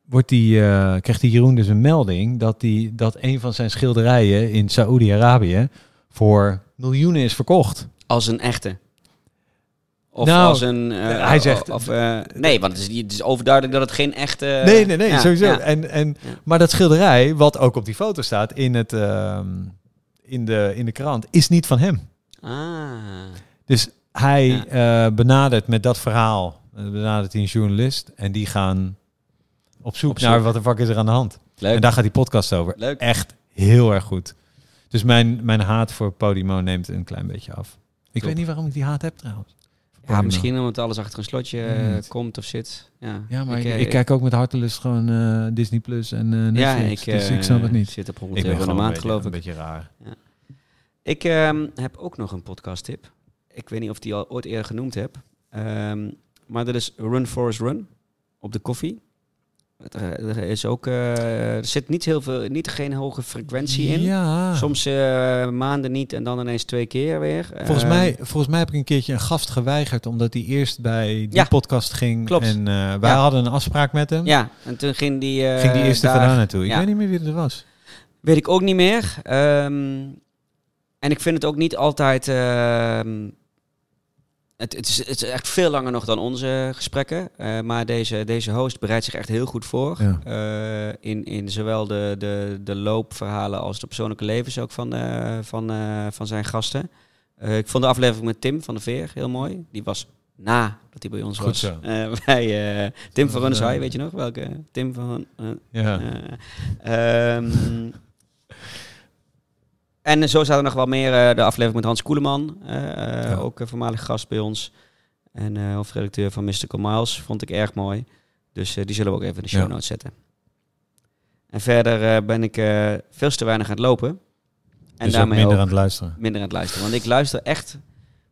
wordt die, eh, krijgt die Jeroen dus een melding dat, die, dat een van zijn schilderijen in Saoedi-Arabië voor miljoenen is verkocht. Als een echte. Of Nou, als een... eh, hij zegt- Of, eh, nee, want het is, het is overduidelijk dat het geen echte... nee, nee, nee, ja, sowieso. ja. En, en, Ja. Maar dat schilderij, wat ook op die foto staat in, het, ehm, in, de, in de krant, is niet van hem. Ah. Dus hij Ja. eh, benadert met dat verhaal, eh, benadert hij een journalist en die gaan op zoek Op zoek. naar wat de fuck is er aan de hand. Leuk. En daar gaat die podcast over. Leuk. Echt heel erg goed. Dus mijn, mijn haat voor Podimo neemt een klein beetje af. Ik Top. weet niet waarom ik die haat heb trouwens. Ja, misschien omdat alles achter een slotje Ja, eh, komt of zit. Ja, Ja, maar ik, ik kijk ook met hartelust gewoon eh, Disney Plus en ja, Netflix. ik, dus ik snap het niet. zit op Ik 100 ben euro maand, een beetje, geloof een ik. beetje raar. Ik ehm, heb ook nog een podcast tip. Ik weet niet of die al ooit eerder genoemd heb. Ehm, maar dat is Run Forest Run op de koffie. Eh, Er is ook, eh, er zit niet heel veel, niet geen hoge frequentie in. Ja. Soms eh, maanden niet en dan ineens twee keer weer. Volgens Ehm, mij, volgens mij heb ik een keertje een gast geweigerd omdat hij eerst bij die Ja, podcast ging. klopt. En wij Ja. hadden een afspraak met hem. Ja, en toen ging die. ging die eerst daar- naartoe. Ik ja. weet niet meer wie het was. Weet ik ook niet meer. Ehm, en ik vind het ook niet altijd. ehm, het, het, is, het is echt veel langer nog dan onze gesprekken. Eh, maar deze, deze host bereidt zich echt heel goed voor. Ja. Eh, in, in zowel de, de, de loopverhalen als de persoonlijke levens ook van, eh, van, van zijn gasten. Ik vond de aflevering met Tim van de Veer heel mooi. Die was na dat hij bij ons Goed was. zo. Bij Tim van eh, weet je nog? Welke? Tim van... Ja. eh, ehm, en zo zaten er nog wel meer. eh, de aflevering met Hans Koeleman, eh, eh, Ja. ook een voormalig gast bij ons. En hoofdredacteur van Mystical Miles, vond ik erg mooi. Dus die zullen we ook even in de show Ja. notes zetten. En verder ben ik veel te weinig aan het lopen. En dus ook daarmee minder ook aan het luisteren. minder aan het luisteren. Want ik luister echt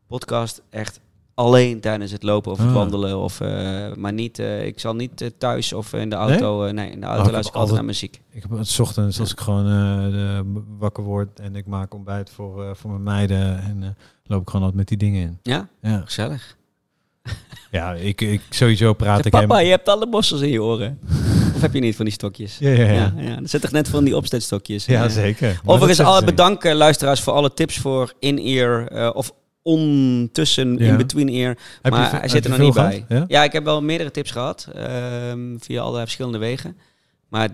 podcast echt alleen tijdens het lopen of het Ah. wandelen. Of, eh, maar niet, eh, ik zal niet eh, thuis of in de auto. Nee, nee in de auto Oh, ik luister ik altijd naar muziek. Ik heb het ochtends als ik gewoon de- wakker word en ik maak ontbijt voor, voor mijn meiden. En loop ik gewoon altijd met die dingen in. Ja, Ja, gezellig. ja ik, ik sowieso praat ik papa, je hebt alle bossels in je oren. of heb je niet van die stokjes? Ja, ja, ja. ja, ja. Er zit toch net van die opsteekstokjes. Ja, Eh, zeker. Dat Overigens, alle niet. bedanken luisteraars voor alle tips voor in-ear eh, of ondertussen, Ja. in-between-ear. Heb maar je- hij zit er nog niet bij. Ja? Ja, ik heb wel meerdere tips gehad ehm, via allerlei verschillende wegen. Maar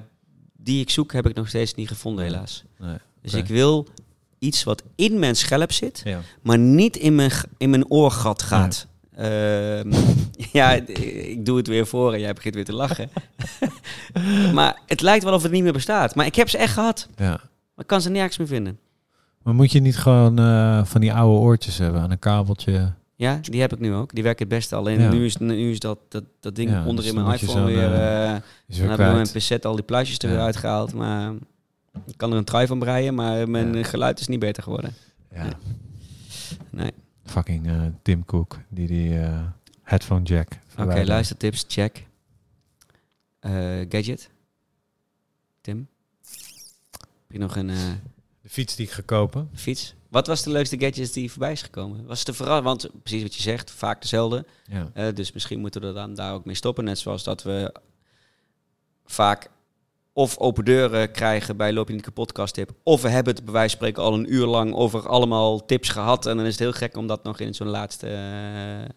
die ik zoek heb ik nog steeds niet gevonden, helaas. Nee. Dus ik wil iets wat in mijn schelp zit, Ja. maar niet in mijn, in mijn oorgat gaat. Ehm, ja, ik doe het weer voor en jij begint weer te lachen. maar het lijkt wel of het niet meer bestaat. Maar ik heb ze echt gehad. ja. Maar ik kan ze nergens meer vinden. Maar moet je niet gewoon eh, van die oude oortjes hebben aan een kabeltje? Ja, die heb ik nu ook. Die werken het beste. Alleen Ja. nu is, nu is dat, dat, dat ding Ja, onder dus mijn iPhone weer... Is dan heb ik mijn pincet al die pluisjes er Ja. weer uitgehaald. Maar ik kan er een trui van breien, maar mijn geluid is niet beter geworden. Ja. Nee. Fucking Tim Cook, die die headphone jack Oké, luistertips, check. Gadget. Tim? Heb je nog een De fiets die ik ga kopen. fiets? Wat was de leukste gadget die voorbij is gekomen? Was het te verra- Want precies wat je zegt, vaak dezelfde. Ja. Eh, dus misschien moeten we dan daar ook mee stoppen. Net zoals dat we vaak of open deuren krijgen bij Loop je niet kapot tip. Of we hebben het bij wijze van spreken al een uur lang over allemaal tips gehad. En dan is het heel gek om dat nog in zo'n laatste, eh,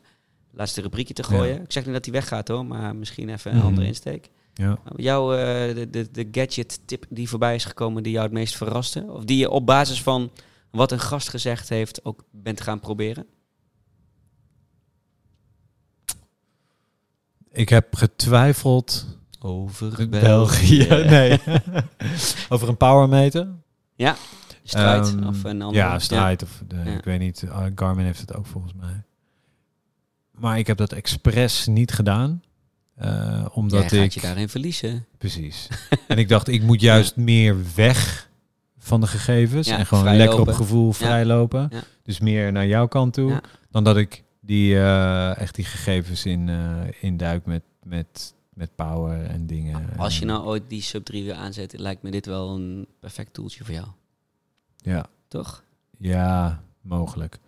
laatste rubriekje te gooien. Ja. Ik zeg niet dat die weggaat hoor, maar misschien even een Mhm. andere insteek. Ja. Jouw eh, de, de, de gadget tip die voorbij is gekomen die jou het meest verraste? Of die je op basis van wat een gast gezegd heeft ook bent gaan proberen? Ik heb getwijfeld. Over België. Nee. Over een powermeter. Strijd Ehm, of een andere? Ja, strijd. Of de, Ja. Ik weet niet. uh, Garmin heeft het ook volgens mij. Maar ik heb dat expres niet gedaan. Eh, omdat Jij gaat ik... je daarin verliezen. Precies. en ik dacht, ik moet juist meer weg van de gegevens. Ja, en gewoon lekker op gevoel vrijlopen. Ja. Dus meer naar jouw kant toe. Dan dat ik die, eh, echt die gegevens in, eh induik met, met, met power en dingen. Als je nou ooit die sub 3 weer aanzet, lijkt me dit wel een perfect toeltje voor jou. Ja, Toch? ja, mogelijk.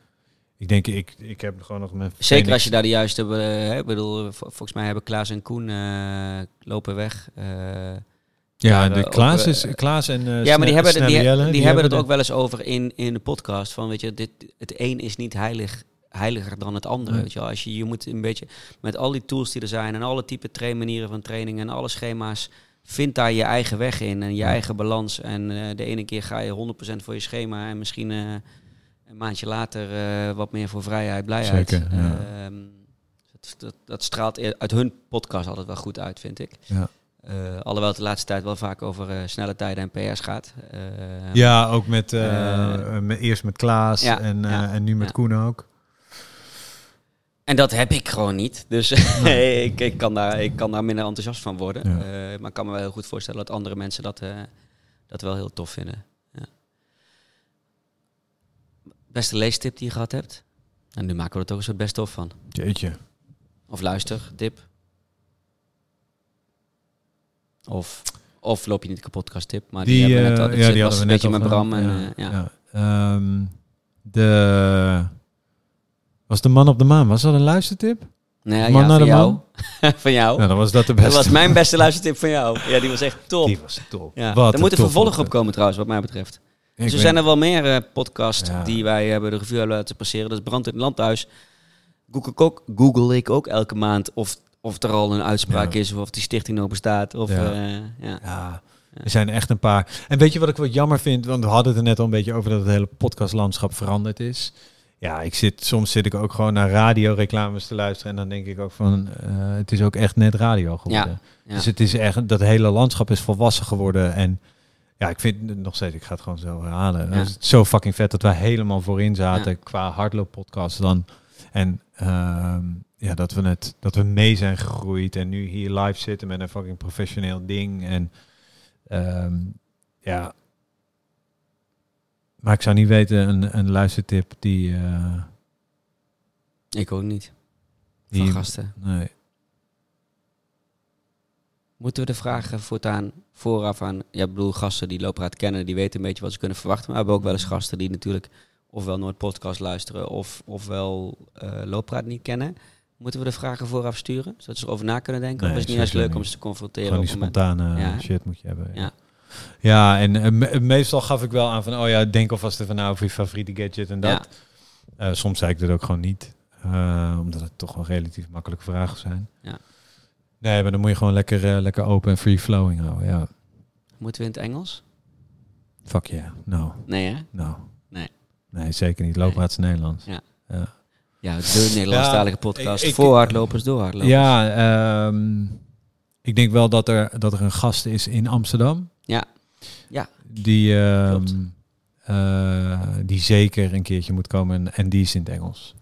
Ik denk, ik, ik heb gewoon nog mijn... Zeker Phoenix- als je daar de juiste... hè, ik bedoel, vol- volgens mij hebben Klaas en Koen eh, lopen weg. eh, Ja, de Klaas, is, Klaas en ja, maar die hebben, die, Snelle Jelle, die, hebben het ook wel eens over in, in de podcast. Van, weet je, dit, het een is niet heilig, heiliger dan het andere. Weet je, wel. Als je, je moet een beetje met al die tools die er zijn en alle type trainmanieren van training en alle schema's, vind daar je eigen weg in en je Ja. eigen balans. En de ene keer ga je 100% voor je schema en misschien een maandje later eh, wat meer voor vrijheid, blijheid. Zeker, ja. Ehm, dat, dat, dat straalt e- uit hun podcast altijd wel goed uit, vind ik. Ja. Eh, alhoewel het de laatste tijd wel vaak over eh, snelle tijden en PS gaat. Eh, Ja, ook met, met- eerst met Klaas ja, en, ja, en nu met ja. Koen ook. En dat heb ik gewoon niet. Dus ik, ik, kan daar, ik kan daar minder enthousiast van worden. Maar ik kan me wel heel goed voorstellen dat andere mensen dat, dat wel heel tof vinden. Ja. Beste leestip die je gehad hebt? En nu maken we er toch een soort best of van. Jeetje. Of luister, tip. Of, of loop je niet kapot podcast tip. Maar die, Die, hebben we net al. eh, Dat ja, die was we een beetje al met Bram. En, ja. eh, ja. ja. Ehm, de... Was de man op de maan, was dat een luistertip? Nee, Man ja, naar van de jou. man? van jou. Nou, dan was dat de beste. Dat was mijn beste luistertip van jou. Ja, die was echt top. Die was top. Ja. Wat er moet een vervolg op komen trouwens, wat mij betreft. Dus er weet- zijn er wel meer eh podcasts Ja. die wij hebben de revue hebben laten passeren. Dat is Brand in het Landhuis. Google, ook, Google ik ook elke maand of, of er al een uitspraak Ja. is of of die stichting nog bestaat. Of, Ja. eh, ja. Ja, er zijn echt een paar. En weet je wat ik wat jammer vind? Want we hadden het er net al een beetje over dat het hele podcastlandschap veranderd is. Ja, ik zit, soms zit ik ook gewoon naar radioreclames te luisteren. En dan denk ik ook van, eh, het is ook echt net radio geworden. Ja. Dus het is echt, dat hele landschap is volwassen geworden. En ja, ik vind het nog steeds, ik ga het gewoon zo herhalen. Ja. Het is zo fucking vet dat wij helemaal voorin zaten qua hardlooppodcast dan. En ehm, ja, dat we, het, dat we mee zijn gegroeid en nu hier live zitten met een fucking professioneel ding. En ehm, ja, maar ik zou niet weten, een, een luistertip die... eh, Ik ook niet. Van die gasten. nee. Moeten we de vragen voortaan vooraf aan... Ja, ik bedoel, gasten die Loopraad kennen, die weten een beetje wat ze kunnen verwachten. Maar we hebben ook wel eens gasten die natuurlijk ofwel nooit podcast luisteren... of ofwel eh Loopraad niet kennen. Moeten we de vragen vooraf sturen, zodat ze erover na kunnen denken? Nee, of is het niet juist leuk om ze te confronteren? Gewoon die spontane Ja. shit moet je hebben. Ja. Ja, en eh, me- meestal gaf ik wel aan van, oh ja, denk alvast even na over je favoriete gadget en dat. Eh, soms zei ik dat ook gewoon niet, eh, omdat het toch wel relatief makkelijke vragen zijn. Ja. Nee, maar dan moet je gewoon lekker, eh, lekker open en free flowing houden. Ja, Moeten we in het Engels? fuck yeah. No, Nee, hè? no. Nee. Nee, zeker niet. Is Nederlands. Ja. Ja. Ja, de Nederlandstalige podcast ik- ik- voor hardlopers, door hardlopers. Ja, ehm, ik denk wel dat er, dat er een gast is in Amsterdam. Ja. Ja. Die, ehm, eh, die zeker een keertje moet komen en, en die is in het Engels.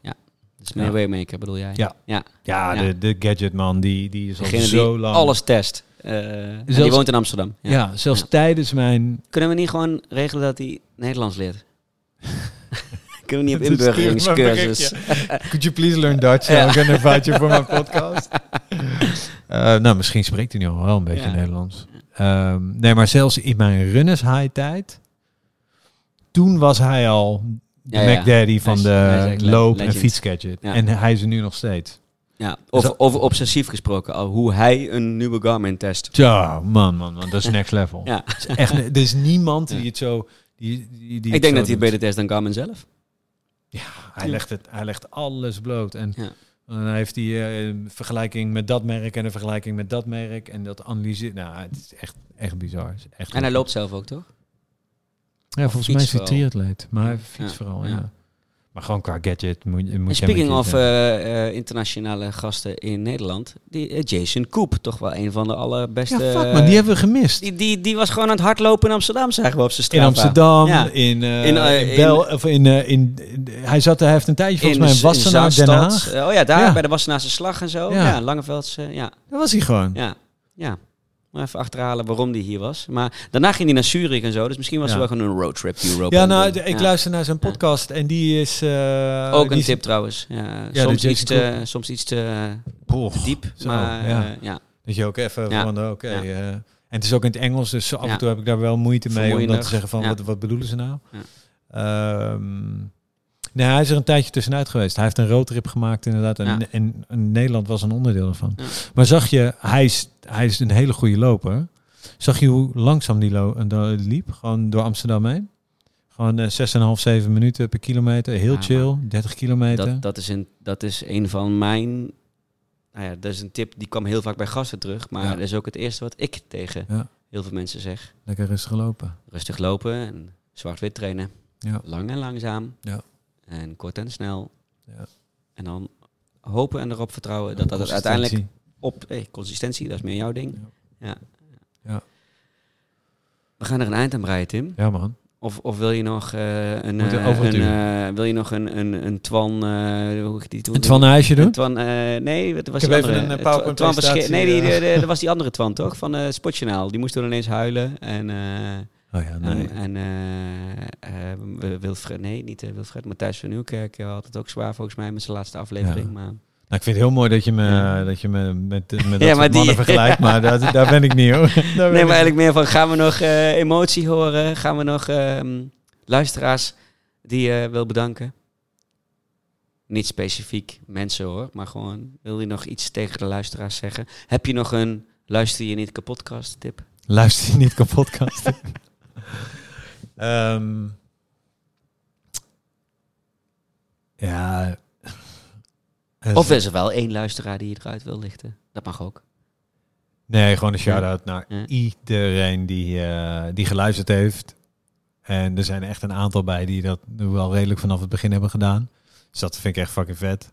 Dus meneer Ja. Waymaker bedoel jij? Ja. ja. Ja, Ja. De, de gadgetman, die, die is al zo die lang... alles test. Eh, en die woont in Amsterdam. Ja, zelfs Ja. tijdens mijn... Kunnen we niet gewoon regelen dat hij Nederlands leert? Kunnen we niet op inburgeringscursus? Could you please learn Dutch? Ja. I'm gonna invite you for my podcast. Eh, nou, misschien spreekt hij nu al wel een beetje Ja. Nederlands. Ehm, nee, maar zelfs in mijn runners high tijd... Toen was hij al de Ja, ja. Mac Daddy van is- de loop- en fietsgadget. Ja. En hij is er nu nog steeds. Ja, Zo- over obsessief gesproken, al hoe hij een nieuwe Garmin test. Tja, man, man, man. Dat is next level. Ja. Is echt, er is niemand Ja. die het zo... Die, die, die Ik denk dat hij beter test dan Garmin zelf. Hij legt, het, hij legt alles bloot. En Ja. dan heeft hij eh, een vergelijking met dat merk en een vergelijking met dat merk. En dat analyseert. Nou, het is echt, echt bizar. Is echt En hij loopt zelf ook, toch? Ja, volgens mij is hij triatleet. Maar Ja, vooral, ja. ja. Maar gewoon qua gadget moet, je- moet speaking of eh, eh, internationale gasten in Nederland, die, eh, Jason Koop, toch wel een van de allerbeste. Ja, fuck man, die hebben we gemist. die, die, die was gewoon aan het hardlopen in Amsterdam, zagen we op zijn In Strava. Amsterdam, Ja. in, eh, In, in, Bel, of in, eh, in, hij zat, hij heeft een tijdje volgens mij in in Wassenaar, Den. Haag. Oh ja, daar Ja. bij de Wassenaarse Slag en zo. Ja. Ja, Langevelds. eh, ja, Daar was hij gewoon. ja, ja. Maar even achterhalen waarom die hier was. Maar daarna ging hij naar Zurich en zo. Dus misschien was Ja. het wel gewoon een roadtrip Europe. Ja, nou, de- ik ja. luister naar zijn podcast en die is... eh, Ook die een is- tip trouwens. Ja, soms, iets te, soms iets te, Boah, te diep. zo, maar ja. eh, ja. Dat je ook even Ja. van, oké. Ja. eh, en het is ook in het Engels, dus af en toe heb ik daar wel moeite mee om dan te zeggen van, wat, wat bedoelen ze nou? Ja. Nee, hij is er een tijdje tussenuit geweest. Hij heeft een roadtrip gemaakt inderdaad. En, Ja. en, en Nederland was een onderdeel ervan. Ja. Maar zag je, hij is, hij is een hele goede loper. Zag je hoe langzaam die eh, liep? Gewoon door Amsterdam heen? Gewoon eh, 6,5, 7 minuten per kilometer. Heel Ja, chill, 30 kilometer. Dat, dat, is een, dat is een van mijn... Nou ja, dat is een tip die kwam heel vaak bij gasten terug. Maar dat is ook het eerste wat ik tegen heel veel mensen zeg. Lekker rustig lopen. Rustig lopen en zwart-wit trainen. Ja. Lang en langzaam. Ja. En kort en snel. Ja. En dan hopen en erop vertrouwen dat dat uiteindelijk op... Hey, consistentie, dat is meer jouw ding. Ja. Ja. We gaan er een eind aan breien, Tim. Ja man. Of, of wil je nog eh, een, overduwen. een eh, wil je nog een, een, een Twan, hoe die toen? Een Twan Huisje doen? Twan, nee, wat was Ik die heb even andere? een, Twan Nee, die, de- de- dat was die andere Twan toch? Van het Spotjournaal. Die moest toen ineens huilen. En, Oh ja, nee. en, en eh, eh, Wilfred, nee, niet eh, Wilfred, Matthijs van Nieuwkerk had het ook zwaar volgens mij met zijn laatste aflevering. Ja. Maar Nou, ik vind het heel mooi dat je me, Ja. dat je me met, met dat Ja, soort maar die- mannen vergelijkt, maar dat, daar ben ik niet hoor. Nee, maar eigenlijk meer van, gaan we nog emotie horen? Gaan we nog ehm, luisteraars die je wil bedanken? Niet specifiek mensen hoor, maar gewoon, wil je nog iets tegen de luisteraars zeggen? Heb je nog een luister je niet kapotkast tip? Luister je niet kapotcast? Ehm ja. Of is er wel één luisteraar die je eruit wil lichten? Dat mag ook. Nee, gewoon een shout-out naar Ja. iedereen die, eh, die geluisterd heeft. En er zijn echt een aantal bij die dat nu wel redelijk vanaf het begin hebben gedaan. Dus dat vind ik echt fucking vet.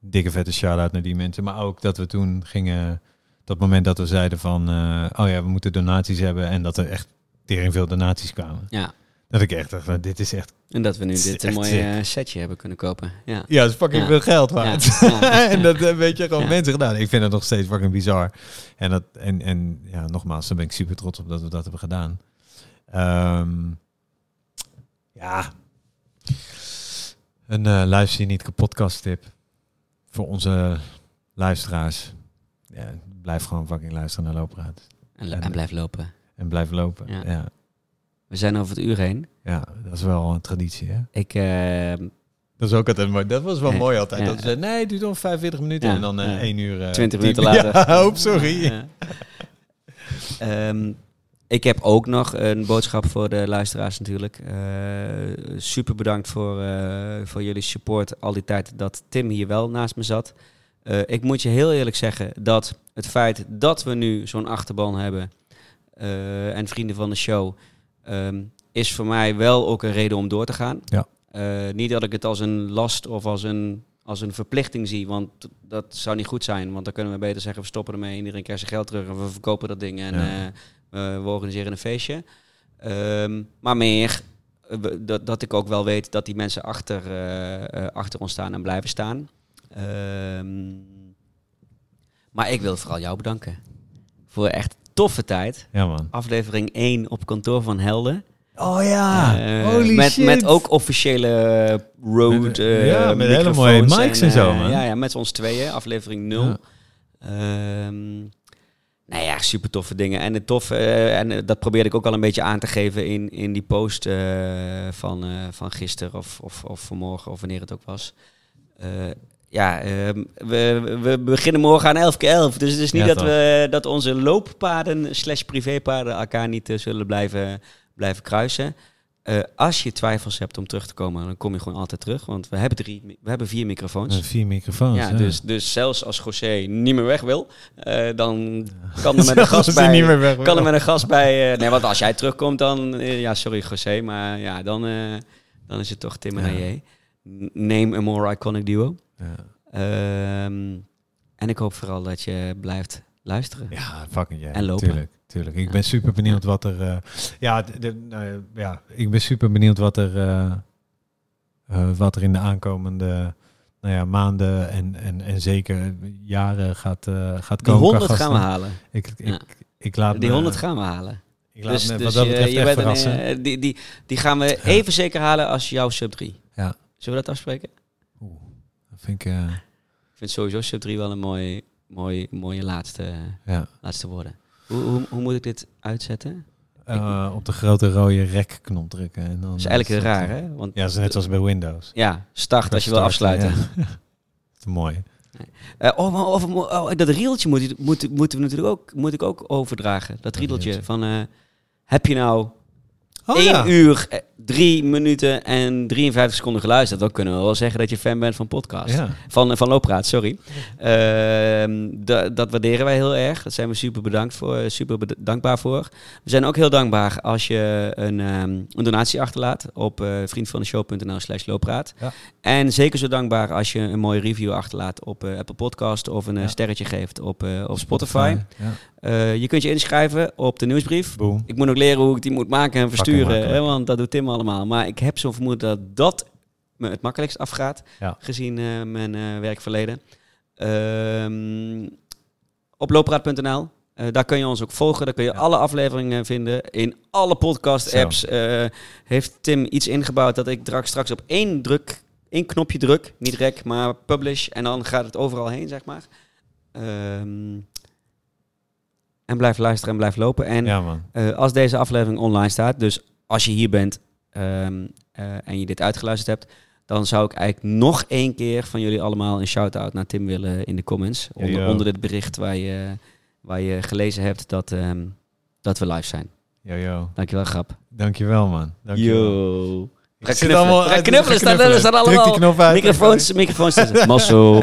Dikke vette shout-out naar die mensen. Maar ook dat we toen gingen... Dat moment dat we zeiden van... eh, oh ja, we moeten donaties hebben. En dat er echt tering veel donaties kwamen. Ja, Dat ik echt dacht, van, dit is echt... en dat we nu dit een mooi eh, setje hebben kunnen kopen. Ja. Ja, dat is fucking Ja. veel geld waard. Ja. En dat eh, weet je gewoon mensen gedaan. Ik vind het nog steeds fucking bizar. En, dat, en, en ja, nogmaals, daar ben ik super trots op dat we dat hebben gedaan. Ehm, ja. Een eh, luister je niet kapot tip voor onze luisteraars. Ja, blijf gewoon fucking luisteren naar Loopraad. En, en blijf lopen. En blijf lopen. Ja. Ja. Ja. We zijn over het uur heen. dat is wel een traditie, hè? Ik, eh, Dat is ook altijd mooi. Dat was wel Ja. mooi altijd. Ja. Dat ze nee, het duurt nog 45 minuten. Ja. En dan eh Ja. 1 uur... eh, 20 tien- minuten later. Ja, hoop, sorry. Ja. Ehm, ik heb ook nog een boodschap voor de luisteraars natuurlijk. Eh, super bedankt voor, eh, voor jullie support al die tijd dat Tim hier wel naast me zat. Eh, ik moet je heel eerlijk zeggen dat het feit dat we nu zo'n achterban hebben eh, en vrienden van de show, ehm, is voor mij wel ook een reden om door te gaan. Ja. Eh, niet dat ik het als een last of als een, als een verplichting zie, want dat zou niet goed zijn. Want dan kunnen we beter zeggen, we stoppen ermee, iedereen krijgt zijn geld terug en we verkopen dat ding en Ja. eh, we organiseren een feestje. Ehm, maar meer dat, dat ik ook wel weet dat die mensen achter, achter ons staan en blijven staan. Ehm, maar ik wil vooral jou bedanken voor echt toffe tijd. Ja, man. Aflevering 1 op kantoor van Helden. Oh ja, Eh, holy met, shit. met ook officiële road Met- eh, ja, met hele microfoons mooie mics en zo, eh, man. Ja, ja, met ons tweeën, aflevering 0. Ja. Ehm, nou ja, super toffe dingen. En het toffe, en dat probeerde ik ook al een beetje aan te geven in, in die post eh, van, eh, van gisteren of, of, of vanmorgen of wanneer het ook was. Ja, ehm, we, we beginnen morgen aan 11 keer 11. Dus het is niet Ja, dat, toch. we, dat onze looppaden slash privépaden elkaar niet eh, zullen blijven, blijven kruisen. Eh, als je twijfels hebt om terug te komen, dan kom je gewoon altijd terug. Want we hebben, drie, we hebben vier microfoons. Vier microfoons. Ja, ja. dus, dus zelfs als José niet meer weg wil, eh, dan kan er met een gast bij. niet meer weg wil. kan er met een gast bij. nee, want als jij terugkomt, dan. ja, sorry José, maar ja, dan, dan is het toch Tim en Name a more iconic duo. Ja. Ehm, en ik hoop vooral dat je blijft luisteren. Ja, fucking ja. En lopen. Tuurlijk, tuurlijk. Ik Ja. ben super benieuwd wat er... eh, ja, de, de- nou ja, ik ben super benieuwd wat er, eh, wat er in de aankomende nou ja, maanden en, en, en zeker jaren gaat, gaat Die komen. 100 qua gaan we halen. Ik, ik, Ja. ik laat Die me- 100 gaan we halen. Ik laat Dus, me dus wat dat je- je een, verrassen. eh, die, die, die gaan we even zeker halen als jouw sub 3. Ja. Zullen we dat afspreken? Oeh, dat vind ik... eh, Ik vind sowieso sub 3 wel een mooi, mooi, mooie laatste, ja. laatste woorden. Hoe, hoe, hoe moet ik dit uitzetten? Eh, op de grote rode rek-knop drukken. En dan, Dat is eigenlijk raar, eh, hè? Want, Ja, dat is net als bij Windows. ja, start als je wil afsluiten. ja. Mooi. Oh, over, oh, dat riedeltje moet, moet, moeten we natuurlijk ook, moet ik ook overdragen. Dat riedeltje van... heb je nou Oh, 1 ja. uur, eh, 3 minuten en 53 seconden geluisterd... dan kunnen we wel zeggen dat je fan bent van podcast. Ja. Van, van Looppraat, sorry. Ehm, da- dat waarderen wij heel erg. Daar zijn we super bedankt voor, super bed- dankbaar voor. We zijn ook heel dankbaar als je een, ehm, een donatie achterlaat op uh, vriendvandeshow.nl slash looppraat. Ja. En zeker zo dankbaar als je een mooie review achterlaat op eh, Apple Podcast of een eh, sterretje geeft op, eh, op Spotify. Ja. Eh, je kunt je inschrijven op de nieuwsbrief. Boom. Ik moet nog leren hoe ik die moet maken en versturen. Sturen, makkelijk. hè, want dat doet Tim allemaal. Maar ik heb zo'n vermoeden dat dat me het makkelijkst afgaat, Ja. gezien eh, mijn eh, werkverleden. Ehm, op loopraad.nl. eh, daar kun je ons ook volgen. Daar kun je Ja. alle afleveringen vinden. In alle podcast-apps heeft Tim iets ingebouwd dat ik straks, straks op één druk, één knopje druk. Niet rec, maar publish. En dan gaat het overal heen, zeg maar. Ehm, en blijf luisteren en blijf lopen. En Ja, als deze aflevering online staat, dus als je hier bent ehm, eh, en je dit uitgeluisterd hebt, dan zou ik eigenlijk nog één keer van jullie allemaal een shout-out naar Tim willen in de comments. Onder, yo. onder dit bericht waar je, waar je gelezen hebt dat, ehm, dat we live zijn. Yo, yo. Dankjewel, Grap. Dankjewel, man. Dankjewel. Yo. Ik Ga knuffelen. Ga knuffelen. Staan, knuffelen. staan Druk die knop uit. microfoons, microfoons. tussen. Masso.